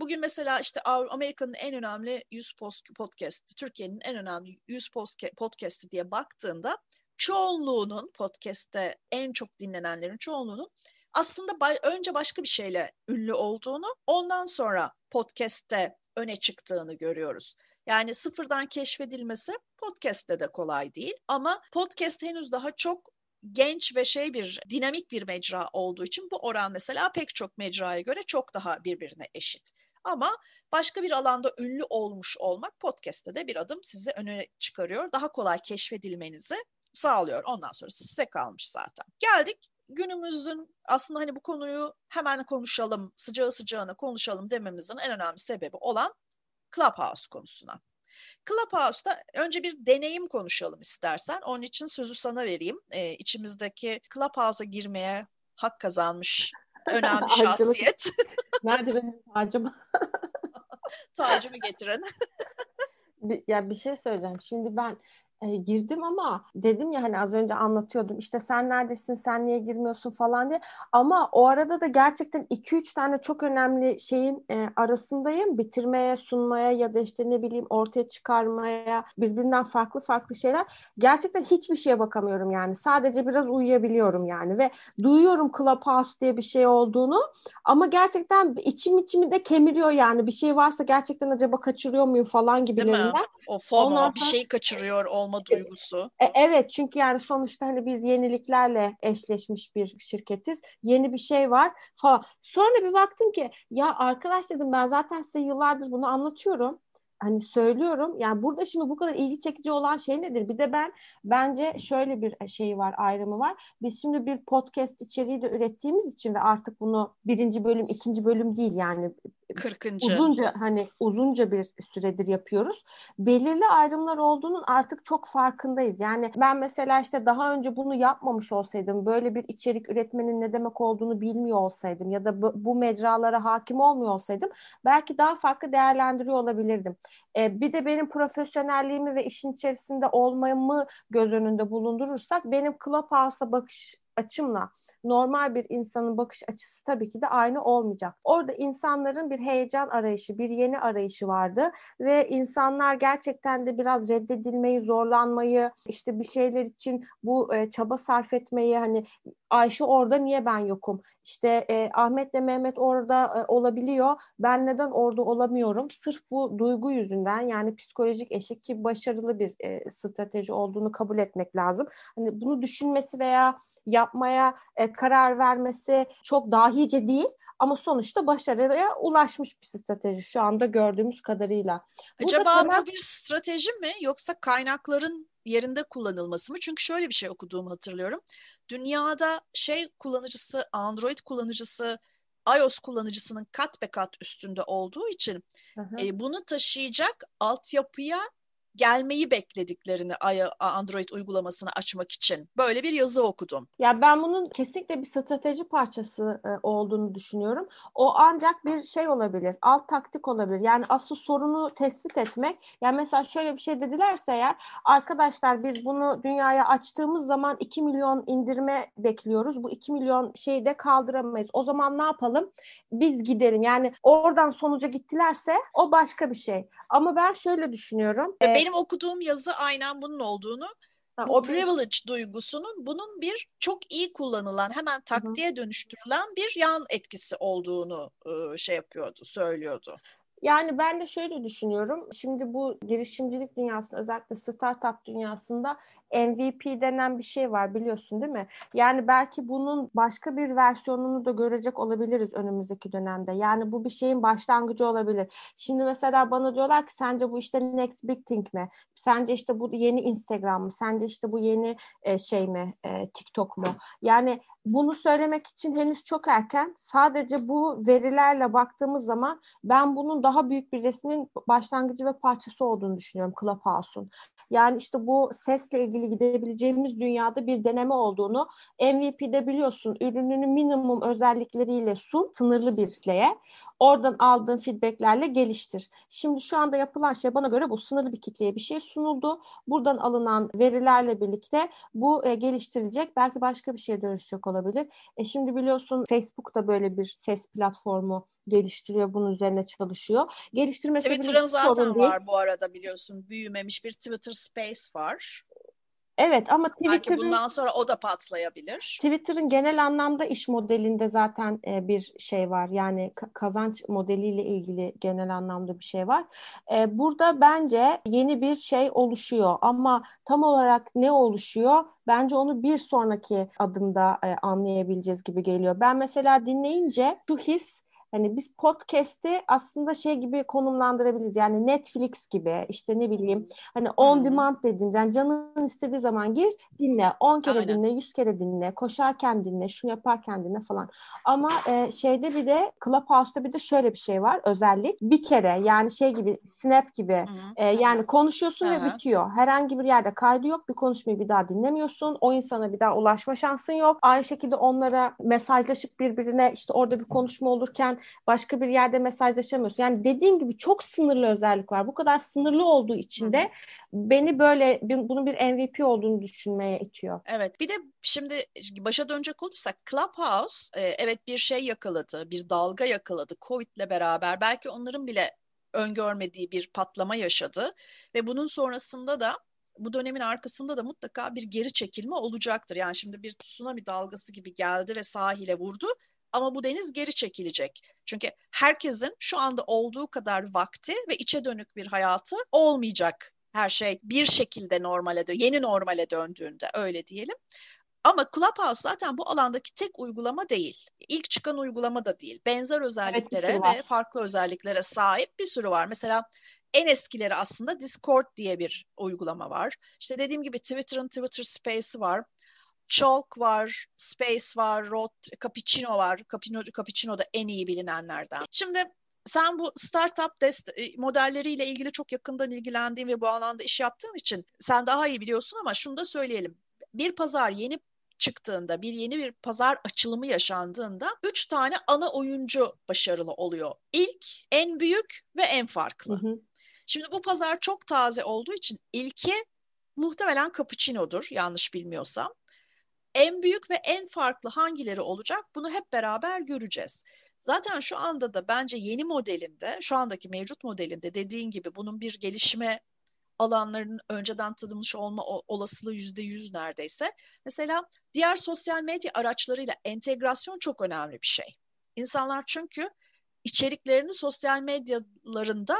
Speaker 2: Bugün mesela işte Amerika'nın en önemli 100 podcast, Türkiye'nin en önemli 100 podcast'i diye baktığında çoğunluğunun podcast'te en çok dinlenenlerin çoğunluğunun aslında önce başka bir şeyle ünlü olduğunu, ondan sonra podcast'te öne çıktığını görüyoruz. Yani sıfırdan keşfedilmesi podcast'te de kolay değil ama podcast henüz daha çok genç ve şey bir dinamik bir mecra olduğu için bu oran mesela pek çok mecraya göre çok daha birbirine eşit. Ama başka bir alanda ünlü olmuş olmak podcast'te de bir adım sizi öne çıkarıyor. Daha kolay keşfedilmenizi sağlıyor. Ondan sonra size kalmış zaten. Geldik günümüzün aslında hani bu konuyu hemen konuşalım, sıcağı sıcağına konuşalım dememizin en önemli sebebi olan Clubhouse konusuna. Clubhouse'da önce bir deneyim konuşalım istersen. Onun için sözü sana vereyim. Ee, içimizdeki Clubhouse'a girmeye hak kazanmış önemli şahsiyet.
Speaker 1: Nerede benim tacım?
Speaker 2: Tacımı getirin.
Speaker 1: ya bir şey söyleyeceğim. Şimdi ben e, girdim ama dedim ya hani az önce anlatıyordum işte sen neredesin sen niye girmiyorsun? falan diye. Ama o arada da gerçekten 2-3 tane çok önemli şeyin e, arasındayım. Bitirmeye sunmaya ya da işte ne bileyim ortaya çıkarmaya birbirinden farklı farklı şeyler. Gerçekten hiçbir şeye bakamıyorum yani. Sadece biraz uyuyabiliyorum yani ve duyuyorum Clubhouse diye bir şey olduğunu. Ama gerçekten içim içimi de kemiriyor yani. Bir şey varsa gerçekten acaba kaçırıyor muyum falan gibi
Speaker 2: Değil mi? O FOMO Ondan bir şey kaçırıyor olma olma duygusu.
Speaker 1: E, evet çünkü yani sonuçta hani biz yeniliklerle eşleşmiş bir şirketiz. Yeni bir şey var falan. Sonra bir baktım ki ya arkadaş dedim ben zaten size yıllardır bunu anlatıyorum hani söylüyorum yani burada şimdi bu kadar ilgi çekici olan şey nedir? Bir de ben bence şöyle bir şey var ayrımı var. Biz şimdi bir podcast içeriği de ürettiğimiz için ve artık bunu birinci bölüm ikinci bölüm değil yani
Speaker 2: 40.
Speaker 1: uzunca hani uzunca bir süredir yapıyoruz. Belirli ayrımlar olduğunun artık çok farkındayız. Yani ben mesela işte daha önce bunu yapmamış olsaydım, böyle bir içerik üretmenin ne demek olduğunu bilmiyor olsaydım ya da bu, bu mecralara hakim olmuyor olsaydım belki daha farklı değerlendiriyor olabilirdim. Ee, bir de benim profesyonelliğimi ve işin içerisinde olmamı göz önünde bulundurursak benim Clubhouse'a bakış açımla normal bir insanın bakış açısı tabii ki de aynı olmayacak. Orada insanların bir heyecan arayışı, bir yeni arayışı vardı ve insanlar gerçekten de biraz reddedilmeyi, zorlanmayı, işte bir şeyler için bu e, çaba sarf etmeyi hani Ayşe orada niye ben yokum? İşte e, Ahmet'le Mehmet orada e, olabiliyor. Ben neden orada olamıyorum? Sırf bu duygu yüzünden yani psikolojik eşik ki başarılı bir e, strateji olduğunu kabul etmek lazım. Hani bunu düşünmesi veya yapmaya e, karar vermesi çok dahice değil ama sonuçta başarıya ulaşmış bir strateji şu anda gördüğümüz kadarıyla.
Speaker 2: Burada Acaba temel... bu bir strateji mi yoksa kaynakların yerinde kullanılması mı? Çünkü şöyle bir şey okuduğumu hatırlıyorum. Dünyada şey kullanıcısı, Android kullanıcısı, iOS kullanıcısının kat be kat üstünde olduğu için e, bunu taşıyacak altyapıya gelmeyi beklediklerini Android uygulamasını açmak için. Böyle bir yazı okudum.
Speaker 1: Ya ben bunun kesinlikle bir strateji parçası e, olduğunu düşünüyorum. O ancak bir şey olabilir, alt taktik olabilir. Yani asıl sorunu tespit etmek. Yani mesela şöyle bir şey dedilerse eğer arkadaşlar biz bunu dünyaya açtığımız zaman 2 milyon indirme bekliyoruz. Bu 2 milyon şeyi de kaldıramayız. O zaman ne yapalım? Biz gidelim. Yani oradan sonuca gittilerse o başka bir şey. Ama ben şöyle düşünüyorum.
Speaker 2: E, benim okuduğum yazı aynen bunun olduğunu Ha, bu o privilege duygusunun bunun bir çok iyi kullanılan hemen taktiğe Hı-hı. dönüştürülen bir yan etkisi olduğunu ıı, şey yapıyordu, söylüyordu.
Speaker 1: Yani ben de şöyle düşünüyorum. Şimdi bu girişimcilik dünyasında özellikle startup dünyasında MVP denen bir şey var biliyorsun değil mi? Yani belki bunun başka bir versiyonunu da görecek olabiliriz önümüzdeki dönemde. Yani bu bir şeyin başlangıcı olabilir. Şimdi mesela bana diyorlar ki sence bu işte next big thing mi? Sence işte bu yeni Instagram mı? Sence işte bu yeni e, şey mi? E, TikTok mu? Yani bunu söylemek için henüz çok erken. Sadece bu verilerle baktığımız zaman ben bunun daha büyük bir resmin başlangıcı ve parçası olduğunu düşünüyorum Clubhouse'un. Yani işte bu sesle ilgili gidebileceğimiz dünyada bir deneme olduğunu MVP'de biliyorsun ürününü minimum özellikleriyle sun sınırlı bir kitleye. Oradan aldığın feedbacklerle geliştir. Şimdi şu anda yapılan şey bana göre bu sınırlı bir kitleye bir şey sunuldu. Buradan alınan verilerle birlikte bu e, geliştirilecek. Belki başka bir şeye dönüşecek olabilir. E şimdi biliyorsun Facebook da böyle bir ses platformu geliştiriyor, bunun üzerine çalışıyor. Geliştirmesi
Speaker 2: Twitter'ın zaten var bu arada biliyorsun. Büyümemiş bir Twitter Space var.
Speaker 1: Evet ama Twitter'ın...
Speaker 2: Belki bundan sonra o da patlayabilir.
Speaker 1: Twitter'ın genel anlamda iş modelinde zaten e, bir şey var. Yani kazanç modeliyle ilgili genel anlamda bir şey var. E, burada bence yeni bir şey oluşuyor ama tam olarak ne oluşuyor? Bence onu bir sonraki adımda e, anlayabileceğiz gibi geliyor. Ben mesela dinleyince şu his Hani biz podcast'i aslında şey gibi konumlandırabiliriz. Yani Netflix gibi işte ne bileyim hani on hmm. demand dediğimiz yani canın istediği zaman gir dinle. 10 kere Aynen. dinle, 100 kere dinle, koşarken dinle, şunu yaparken dinle falan. Ama e, şeyde bir de Clubhouse'da bir de şöyle bir şey var özellik. Bir kere yani şey gibi Snap gibi e, yani konuşuyorsun Hı-hı. ve bitiyor. Herhangi bir yerde kaydı yok. Bir konuşmayı bir daha dinlemiyorsun. O insana bir daha ulaşma şansın yok. Aynı şekilde onlara mesajlaşıp birbirine işte orada bir konuşma olurken başka bir yerde mesajlaşamıyorsun. Yani dediğim gibi çok sınırlı özellik var. Bu kadar sınırlı olduğu için de beni böyle bunun bir MVP olduğunu düşünmeye itiyor.
Speaker 2: Evet. Bir de şimdi başa dönecek olursak Clubhouse e, evet bir şey yakaladı, bir dalga yakaladı Covid'le beraber. Belki onların bile öngörmediği bir patlama yaşadı ve bunun sonrasında da bu dönemin arkasında da mutlaka bir geri çekilme olacaktır. Yani şimdi bir tsunami dalgası gibi geldi ve sahile vurdu ama bu deniz geri çekilecek. Çünkü herkesin şu anda olduğu kadar vakti ve içe dönük bir hayatı olmayacak. Her şey bir şekilde normale dön, yeni normale döndüğünde öyle diyelim. Ama Clubhouse zaten bu alandaki tek uygulama değil. İlk çıkan uygulama da değil. Benzer özelliklere evet, ve farklı özelliklere sahip bir sürü var. Mesela en eskileri aslında Discord diye bir uygulama var. İşte dediğim gibi Twitter'ın Twitter Space'i var. Chalk var, Space var, Rot, Cappuccino var. Cappuccino, Cappuccino da en iyi bilinenlerden. Şimdi sen bu startup dest e, modelleriyle ilgili çok yakından ilgilendiğin ve bu alanda iş yaptığın için sen daha iyi biliyorsun ama şunu da söyleyelim. Bir pazar yeni çıktığında, bir yeni bir pazar açılımı yaşandığında üç tane ana oyuncu başarılı oluyor. İlk, en büyük ve en farklı. Hı hı. Şimdi bu pazar çok taze olduğu için ilki muhtemelen cappuccino'dur yanlış bilmiyorsam. En büyük ve en farklı hangileri olacak bunu hep beraber göreceğiz. Zaten şu anda da bence yeni modelinde, şu andaki mevcut modelinde dediğin gibi bunun bir gelişme alanlarının önceden tanınmış olma olasılığı yüzde yüz neredeyse. Mesela diğer sosyal medya araçlarıyla entegrasyon çok önemli bir şey. İnsanlar çünkü içeriklerini sosyal medyalarında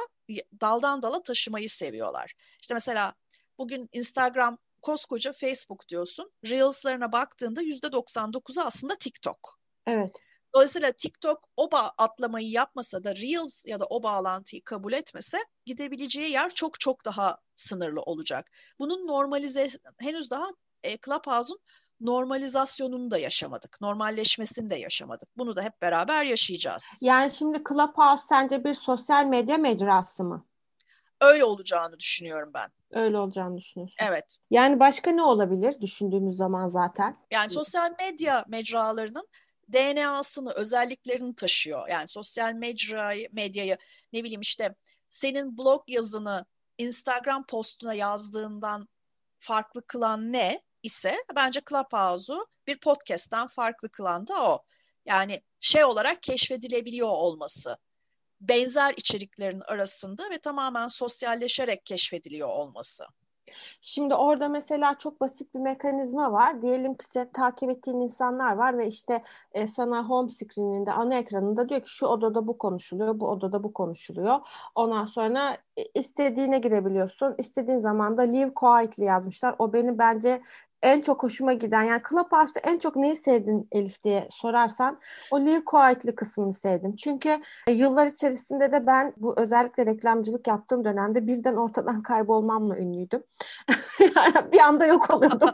Speaker 2: daldan dala taşımayı seviyorlar. İşte mesela bugün Instagram koskoca Facebook diyorsun. Reels'larına baktığında yüzde 99'u aslında TikTok.
Speaker 1: Evet.
Speaker 2: Dolayısıyla TikTok o atlamayı yapmasa da Reels ya da o bağlantıyı kabul etmese gidebileceği yer çok çok daha sınırlı olacak. Bunun normalize henüz daha e, Clubhouse'un normalizasyonunu da yaşamadık. Normalleşmesini de yaşamadık. Bunu da hep beraber yaşayacağız.
Speaker 1: Yani şimdi Clubhouse sence bir sosyal medya mecrası mı?
Speaker 2: Öyle olacağını düşünüyorum ben.
Speaker 1: Öyle olacağını düşünüyorsun.
Speaker 2: Evet.
Speaker 1: Yani başka ne olabilir düşündüğümüz zaman zaten?
Speaker 2: Yani sosyal medya mecralarının DNA'sını, özelliklerini taşıyor. Yani sosyal medyayı, medyayı ne bileyim işte senin blog yazını Instagram postuna yazdığından farklı kılan ne ise bence Clubhouse'u bir podcast'ten farklı kılan da o. Yani şey olarak keşfedilebiliyor olması. Benzer içeriklerin arasında ve tamamen sosyalleşerek keşfediliyor olması.
Speaker 1: Şimdi orada mesela çok basit bir mekanizma var. Diyelim ki sen takip ettiğin insanlar var ve işte e, sana home screen'inde ana ekranında diyor ki şu odada bu konuşuluyor, bu odada bu konuşuluyor. Ondan sonra e, istediğine girebiliyorsun. İstediğin zaman da leave quietly yazmışlar. O beni bence en çok hoşuma giden yani Clubhouse'da en çok neyi sevdin Elif diye sorarsan o Live Quietly kısmını sevdim. Çünkü e, yıllar içerisinde de ben bu özellikle reklamcılık yaptığım dönemde birden ortadan kaybolmamla ünlüydüm. bir anda yok oluyordum.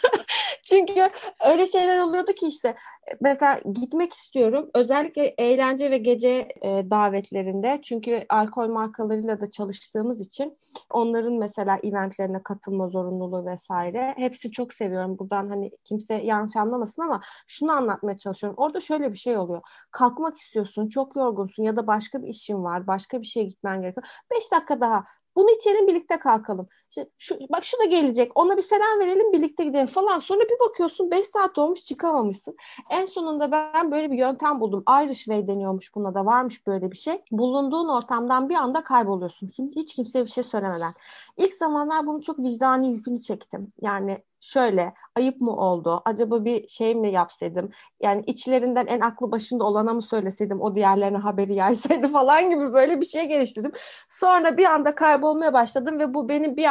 Speaker 1: Çünkü öyle şeyler oluyordu ki işte mesela gitmek istiyorum. Özellikle eğlence ve gece e, davetlerinde. Çünkü alkol markalarıyla da çalıştığımız için onların mesela eventlerine katılma zorunluluğu vesaire. Hepsi çok seviyorum. Buradan hani kimse yanlış anlamasın ama şunu anlatmaya çalışıyorum. Orada şöyle bir şey oluyor. Kalkmak istiyorsun, çok yorgunsun ya da başka bir işin var, başka bir şeye gitmen gerekiyor. Beş dakika daha bunu içelim birlikte kalkalım. İşte şu, bak şu da gelecek. Ona bir selam verelim birlikte gidelim falan. Sonra bir bakıyorsun 5 saat olmuş çıkamamışsın. En sonunda ben böyle bir yöntem buldum. Irish Way deniyormuş buna da varmış böyle bir şey. Bulunduğun ortamdan bir anda kayboluyorsun. Hiç kimseye bir şey söylemeden. İlk zamanlar bunu çok vicdani yükünü çektim. Yani şöyle ayıp mı oldu? Acaba bir şey mi yapsaydım? Yani içlerinden en aklı başında olana mı söyleseydim o diğerlerine haberi yaysaydı falan gibi böyle bir şey geliştirdim. Sonra bir anda kaybolmaya başladım ve bu benim bir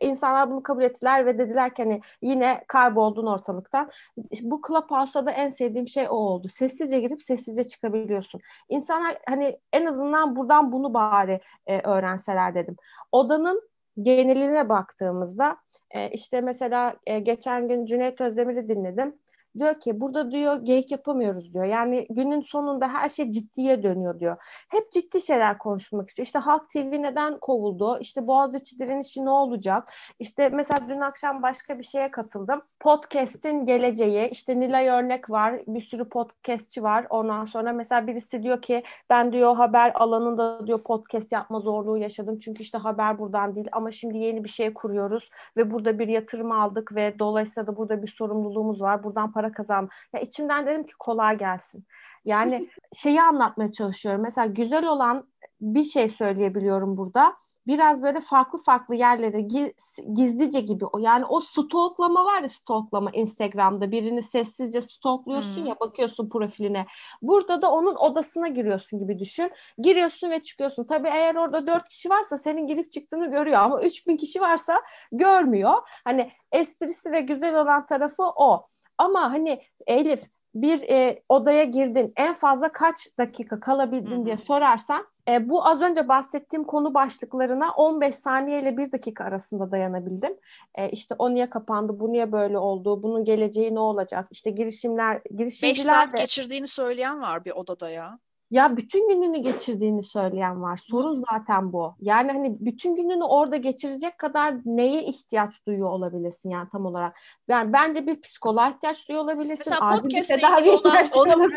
Speaker 1: insanlar bunu kabul ettiler ve dediler ki hani yine kayboldun ortalıktan. Bu Clubhouse'da da en sevdiğim şey o oldu. Sessizce girip sessizce çıkabiliyorsun. İnsanlar hani en azından buradan bunu bari e, öğrenseler dedim. Odanın geneline baktığımızda e, işte mesela e, geçen gün Cüneyt Özdemir'i dinledim. Diyor ki burada diyor geyik yapamıyoruz diyor. Yani günün sonunda her şey ciddiye dönüyor diyor. Hep ciddi şeyler konuşmak istiyor. İşte Halk TV neden kovuldu? İşte Boğaziçi direnişi ne olacak? İşte mesela dün akşam başka bir şeye katıldım. Podcast'in geleceği. İşte Nilay Örnek var. Bir sürü podcastçi var. Ondan sonra mesela birisi diyor ki ben diyor haber alanında diyor podcast yapma zorluğu yaşadım. Çünkü işte haber buradan değil ama şimdi yeni bir şey kuruyoruz ve burada bir yatırım aldık ve dolayısıyla da burada bir sorumluluğumuz var. Buradan para para kazan. Ya içimden dedim ki kolay gelsin. Yani şeyi anlatmaya çalışıyorum. Mesela güzel olan bir şey söyleyebiliyorum burada biraz böyle farklı farklı yerlere gizlice gibi o yani o stalklama var ya stalklama Instagram'da birini sessizce stalkluyorsun hmm. ya bakıyorsun profiline. Burada da onun odasına giriyorsun gibi düşün. Giriyorsun ve çıkıyorsun. Tabii eğer orada dört kişi varsa senin girip çıktığını görüyor ama üç bin kişi varsa görmüyor. Hani esprisi ve güzel olan tarafı o. Ama hani Elif bir e, odaya girdin en fazla kaç dakika kalabildin diye sorarsan e, bu az önce bahsettiğim konu başlıklarına 15 saniye ile 1 dakika arasında dayanabildim. E, işte o niye kapandı, bu niye böyle oldu, bunun geleceği ne olacak, işte girişimler, girişimciler
Speaker 2: 5 saat de... geçirdiğini söyleyen var bir odada ya.
Speaker 1: Ya bütün gününü geçirdiğini söyleyen var. Sorun zaten bu. Yani hani bütün gününü orada geçirecek kadar neye ihtiyaç duyuyor olabilirsin yani tam olarak. Yani bence bir psikoloğa ihtiyaç duyuyor olabilirsin.
Speaker 2: Mesela podcast'le ilgili olan oda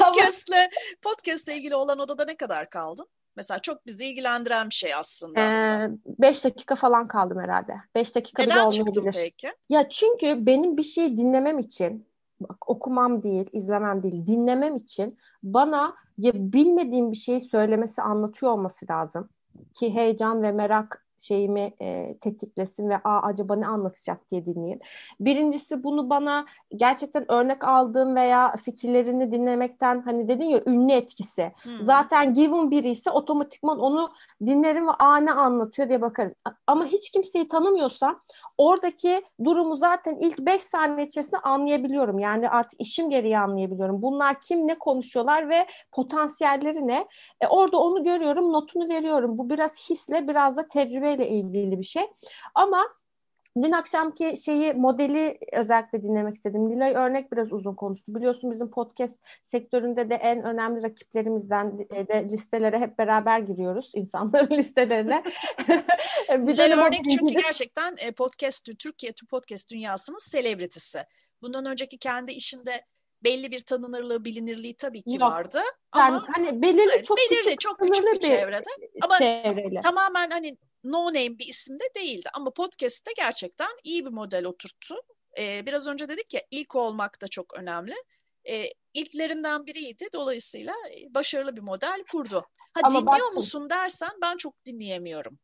Speaker 2: podcast'le podcast'le ilgili olan odada ne kadar kaldın? Mesela çok bizi ilgilendiren bir şey aslında.
Speaker 1: Ee, beş dakika falan kaldım herhalde. Beş dakika
Speaker 2: Neden bile olmayabilir. Neden peki?
Speaker 1: Ya çünkü benim bir şey dinlemem için bak, okumam değil, izlemem değil, dinlemem için bana ya bilmediğim bir şeyi söylemesi, anlatıyor olması lazım. Ki heyecan ve merak şeyimi e, tetiklesin ve Aa, acaba ne anlatacak diye dinleyeyim. Birincisi bunu bana gerçekten örnek aldığım veya fikirlerini dinlemekten hani dedin ya ünlü etkisi. Hmm. Zaten given biri ise otomatikman onu dinlerim ve aa ne anlatıyor diye bakarım. Ama hiç kimseyi tanımıyorsam oradaki durumu zaten ilk 5 saniye içerisinde anlayabiliyorum. Yani artık işim gereği anlayabiliyorum. Bunlar kim ne konuşuyorlar ve potansiyelleri ne? E, orada onu görüyorum, notunu veriyorum. Bu biraz hisle biraz da tecrübe ile ilgili bir şey. Ama Dün akşamki şeyi modeli özellikle dinlemek istedim. Nilay örnek biraz uzun konuştu. Biliyorsun bizim podcast sektöründe de en önemli rakiplerimizden de listelere hep beraber giriyoruz insanların listelerine.
Speaker 2: bir Nilay örnek çünkü gerçekten e, podcast Türkiye podcast dünyasının selebritisi. Bundan önceki kendi işinde belli bir tanınırlığı, bilinirliği tabii ki Yok. vardı.
Speaker 1: Yani ama hani belirli çok belirli, küçük,
Speaker 2: çok küçük bir, çevrede. Ama çevreyle. tamamen hani no name bir isim de değildi. Ama podcast'te gerçekten iyi bir model oturttu. Ee, biraz önce dedik ya ilk olmak da çok önemli. Ee, ilklerinden biriydi. Dolayısıyla başarılı bir model kurdu. Ha Ama dinliyor baktım. musun dersen ben çok dinleyemiyorum.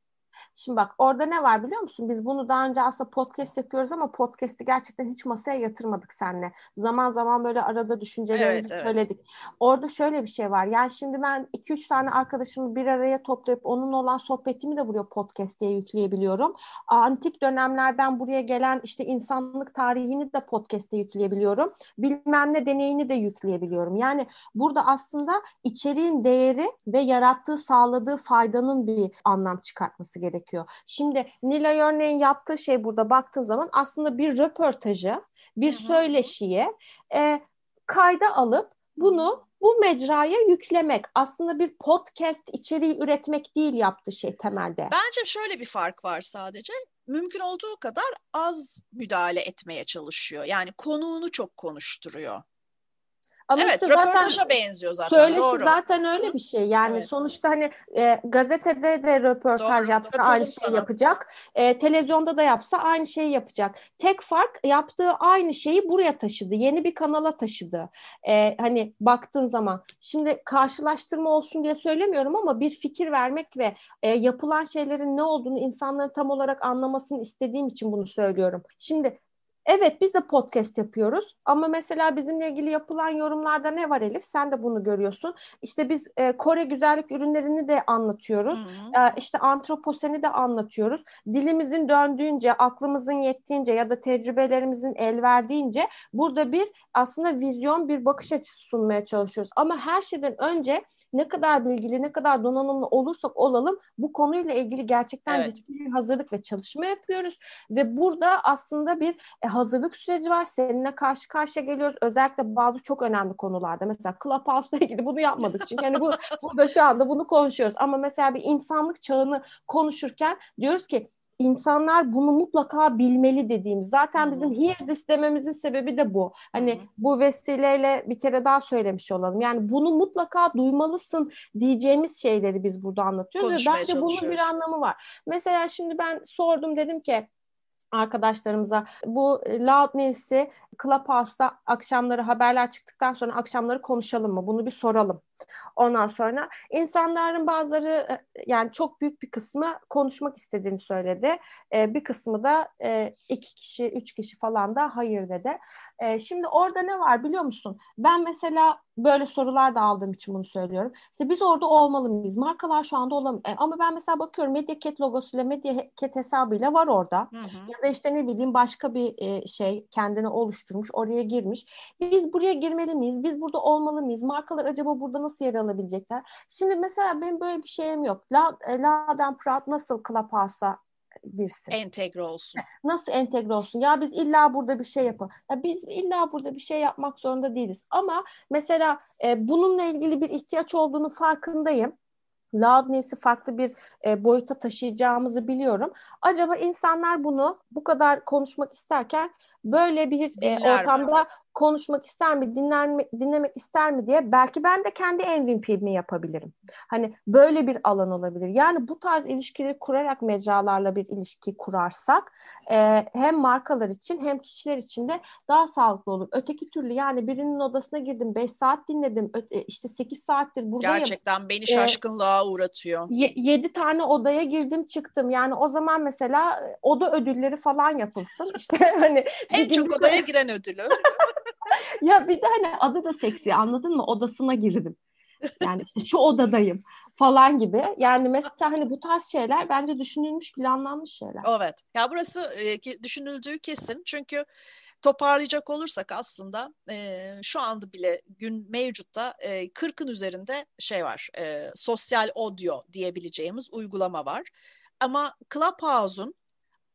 Speaker 1: Şimdi bak orada ne var biliyor musun? Biz bunu daha önce aslında podcast yapıyoruz ama podcast'i gerçekten hiç masaya yatırmadık seninle. Zaman zaman böyle arada düşüncelerimizi evet, söyledik. Evet. Orada şöyle bir şey var. Yani şimdi ben 2-3 tane arkadaşımı bir araya toplayıp onunla olan sohbetimi de buraya podcast diye yükleyebiliyorum. Antik dönemlerden buraya gelen işte insanlık tarihini de podcast'e yükleyebiliyorum. Bilmem ne deneyini de yükleyebiliyorum. Yani burada aslında içeriğin değeri ve yarattığı, sağladığı faydanın bir anlam çıkartması gerekiyor gerekiyor. Şimdi Nilay örneğin yaptığı şey burada baktığın zaman aslında bir röportajı, bir Hı-hı. söyleşiyi e, kayda alıp bunu bu mecraya yüklemek aslında bir podcast içeriği üretmek değil yaptığı şey temelde.
Speaker 2: Bence şöyle bir fark var sadece. Mümkün olduğu kadar az müdahale etmeye çalışıyor. Yani konuğunu çok konuşturuyor. Ama evet, işte röportaja zaten benziyor zaten.
Speaker 1: Söyleşi
Speaker 2: doğru.
Speaker 1: zaten öyle bir şey. Yani evet. sonuçta hani e, gazetede de röportaj doğru. yapsa aynı şeyi sana. yapacak. E, televizyonda da yapsa aynı şeyi yapacak. Tek fark yaptığı aynı şeyi buraya taşıdı. Yeni bir kanala taşıdı. E, hani baktığın zaman. Şimdi karşılaştırma olsun diye söylemiyorum ama bir fikir vermek ve e, yapılan şeylerin ne olduğunu insanların tam olarak anlamasını istediğim için bunu söylüyorum. Şimdi Evet biz de podcast yapıyoruz ama mesela bizimle ilgili yapılan yorumlarda ne var Elif? Sen de bunu görüyorsun. İşte biz e, Kore güzellik ürünlerini de anlatıyoruz. Hı hı. E, işte antroposeni de anlatıyoruz. Dilimizin döndüğünce, aklımızın yettiğince ya da tecrübelerimizin el verdiğince burada bir aslında vizyon, bir bakış açısı sunmaya çalışıyoruz. Ama her şeyden önce ne kadar bilgili, ne kadar donanımlı olursak olalım bu konuyla ilgili gerçekten evet. ciddi bir hazırlık ve çalışma yapıyoruz. Ve burada aslında bir e, hazırlık süreci var. Seninle karşı karşıya geliyoruz. Özellikle bazı çok önemli konularda. Mesela Clubhouse'la ilgili bunu yapmadık. Çünkü hani bu burada şu anda bunu konuşuyoruz. Ama mesela bir insanlık çağını konuşurken diyoruz ki insanlar bunu mutlaka bilmeli dediğimiz. Zaten bizim hear this dememizin sebebi de bu. Hani bu vesileyle bir kere daha söylemiş olalım. Yani bunu mutlaka duymalısın diyeceğimiz şeyleri biz burada anlatıyoruz. Ve bence bunun bir anlamı var. Mesela şimdi ben sordum dedim ki arkadaşlarımıza bu Loud News'i Clubhouse'da akşamları haberler çıktıktan sonra akşamları konuşalım mı? Bunu bir soralım. Ondan sonra insanların bazıları e, yani çok büyük bir kısmı konuşmak istediğini söyledi. E, bir kısmı da e, iki kişi, üç kişi falan da hayır dedi. E, şimdi orada ne var biliyor musun? Ben mesela böyle sorular da aldığım için bunu söylüyorum. İşte biz orada olmalı mıyız? Markalar şu anda olamıyor. E, ama ben mesela bakıyorum Mediacat logosuyla Mediacat hesabıyla var orada. Hı hı. Ya da işte ne bileyim başka bir e, şey kendine oluşturmuş, oraya girmiş. Biz buraya girmeli miyiz? Biz burada olmalı mıyız? Markalar acaba burada nasıl yer alabilecekler? Şimdi mesela benim böyle bir şeyim yok. La, e, Laden Proud nasıl Clubhouse'a girsin.
Speaker 2: Entegre olsun.
Speaker 1: Nasıl entegre olsun? Ya biz illa burada bir şey yapalım. Ya biz illa burada bir şey yapmak zorunda değiliz. Ama mesela e, bununla ilgili bir ihtiyaç olduğunu farkındayım. Loud News'i farklı bir e, boyuta taşıyacağımızı biliyorum. Acaba insanlar bunu bu kadar konuşmak isterken böyle bir e, ortamda mi? Konuşmak ister mi, dinler mi, dinlemek ister mi diye belki ben de kendi MVP'mi yapabilirim. Hani böyle bir alan olabilir. Yani bu tarz ilişkileri kurarak mecralarla bir ilişki kurarsak e, hem markalar için hem kişiler için de daha sağlıklı olur. Öteki türlü yani birinin odasına girdim 5 saat dinledim e, işte 8 saattir buradayım.
Speaker 2: Gerçekten beni şaşkınlığa e, uğratıyor.
Speaker 1: 7 tane odaya girdim çıktım. Yani o zaman mesela e, oda ödülleri falan yapılsın. İşte hani
Speaker 2: en çok odaya giren ödülü.
Speaker 1: ya bir de hani adı da seksi anladın mı? Odasına girdim. Yani işte şu odadayım falan gibi. Yani mesela hani bu tarz şeyler bence düşünülmüş, planlanmış şeyler.
Speaker 2: Evet. Ya burası e, düşünüldüğü kesin. Çünkü toparlayacak olursak aslında e, şu anda bile gün mevcutta e, 40'ın üzerinde şey var. E, sosyal audio diyebileceğimiz uygulama var. Ama Clubhouse'un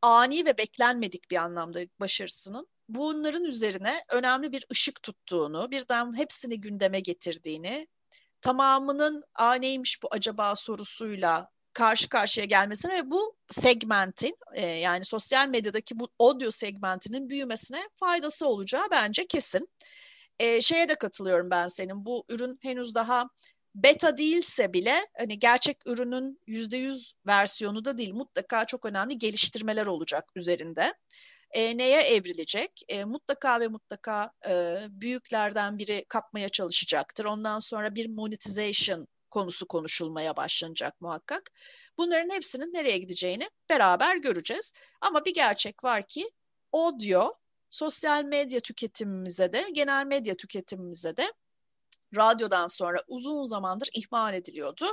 Speaker 2: ani ve beklenmedik bir anlamda başarısının bunların üzerine önemli bir ışık tuttuğunu, birden hepsini gündeme getirdiğini, tamamının a neymiş bu acaba sorusuyla karşı karşıya gelmesine ve bu segmentin e, yani sosyal medyadaki bu audio segmentinin büyümesine faydası olacağı bence kesin. E, şeye de katılıyorum ben senin bu ürün henüz daha beta değilse bile hani gerçek ürünün yüzde yüz versiyonu da değil mutlaka çok önemli geliştirmeler olacak üzerinde e, neye evrilecek? E, mutlaka ve mutlaka e, büyüklerden biri kapmaya çalışacaktır. Ondan sonra bir monetization konusu konuşulmaya başlanacak muhakkak. Bunların hepsinin nereye gideceğini beraber göreceğiz. Ama bir gerçek var ki audio sosyal medya tüketimimize de genel medya tüketimimize de radyodan sonra uzun zamandır ihmal ediliyordu.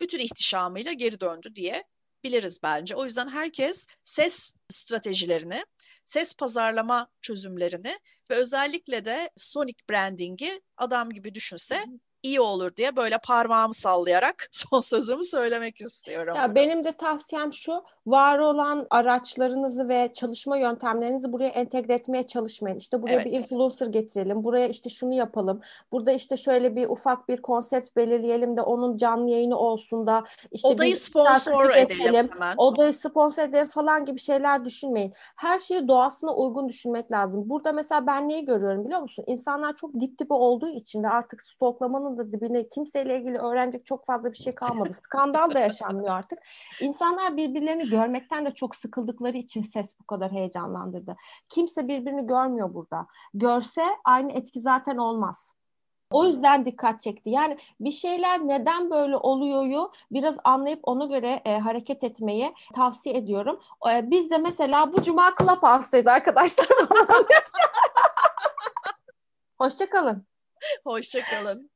Speaker 2: Bütün ihtişamıyla geri döndü diye biliriz bence. O yüzden herkes ses stratejilerini ses pazarlama çözümlerini ve özellikle de sonic branding'i adam gibi düşünse iyi olur diye böyle parmağımı sallayarak son sözümü söylemek istiyorum.
Speaker 1: Ya benim de tavsiyem şu, var olan araçlarınızı ve çalışma yöntemlerinizi buraya entegre etmeye çalışmayın. İşte buraya evet. bir influencer getirelim. Buraya işte şunu yapalım. Burada işte şöyle bir ufak bir konsept belirleyelim de onun canlı yayını olsun da işte
Speaker 2: odayı sponsor edelim hemen.
Speaker 1: Odayı sponsor edelim falan gibi şeyler düşünmeyin. Her şeyi doğasına uygun düşünmek lazım. Burada mesela ben neyi görüyorum biliyor musun? İnsanlar çok dip dibe olduğu için ve artık stoklamanın da dibine kimseyle ilgili öğrenecek çok fazla bir şey kalmadı. Skandal da yaşanmıyor artık. İnsanlar birbirlerini görmekten de çok sıkıldıkları için ses bu kadar heyecanlandırdı. Kimse birbirini görmüyor burada. Görse aynı etki zaten olmaz. O yüzden dikkat çekti. Yani bir şeyler neden böyle oluyoryu biraz anlayıp ona göre e, hareket etmeyi tavsiye ediyorum. E, biz de mesela bu cuma Clubhouse'dayız arkadaşlar. Hoşçakalın.
Speaker 2: Hoşçakalın.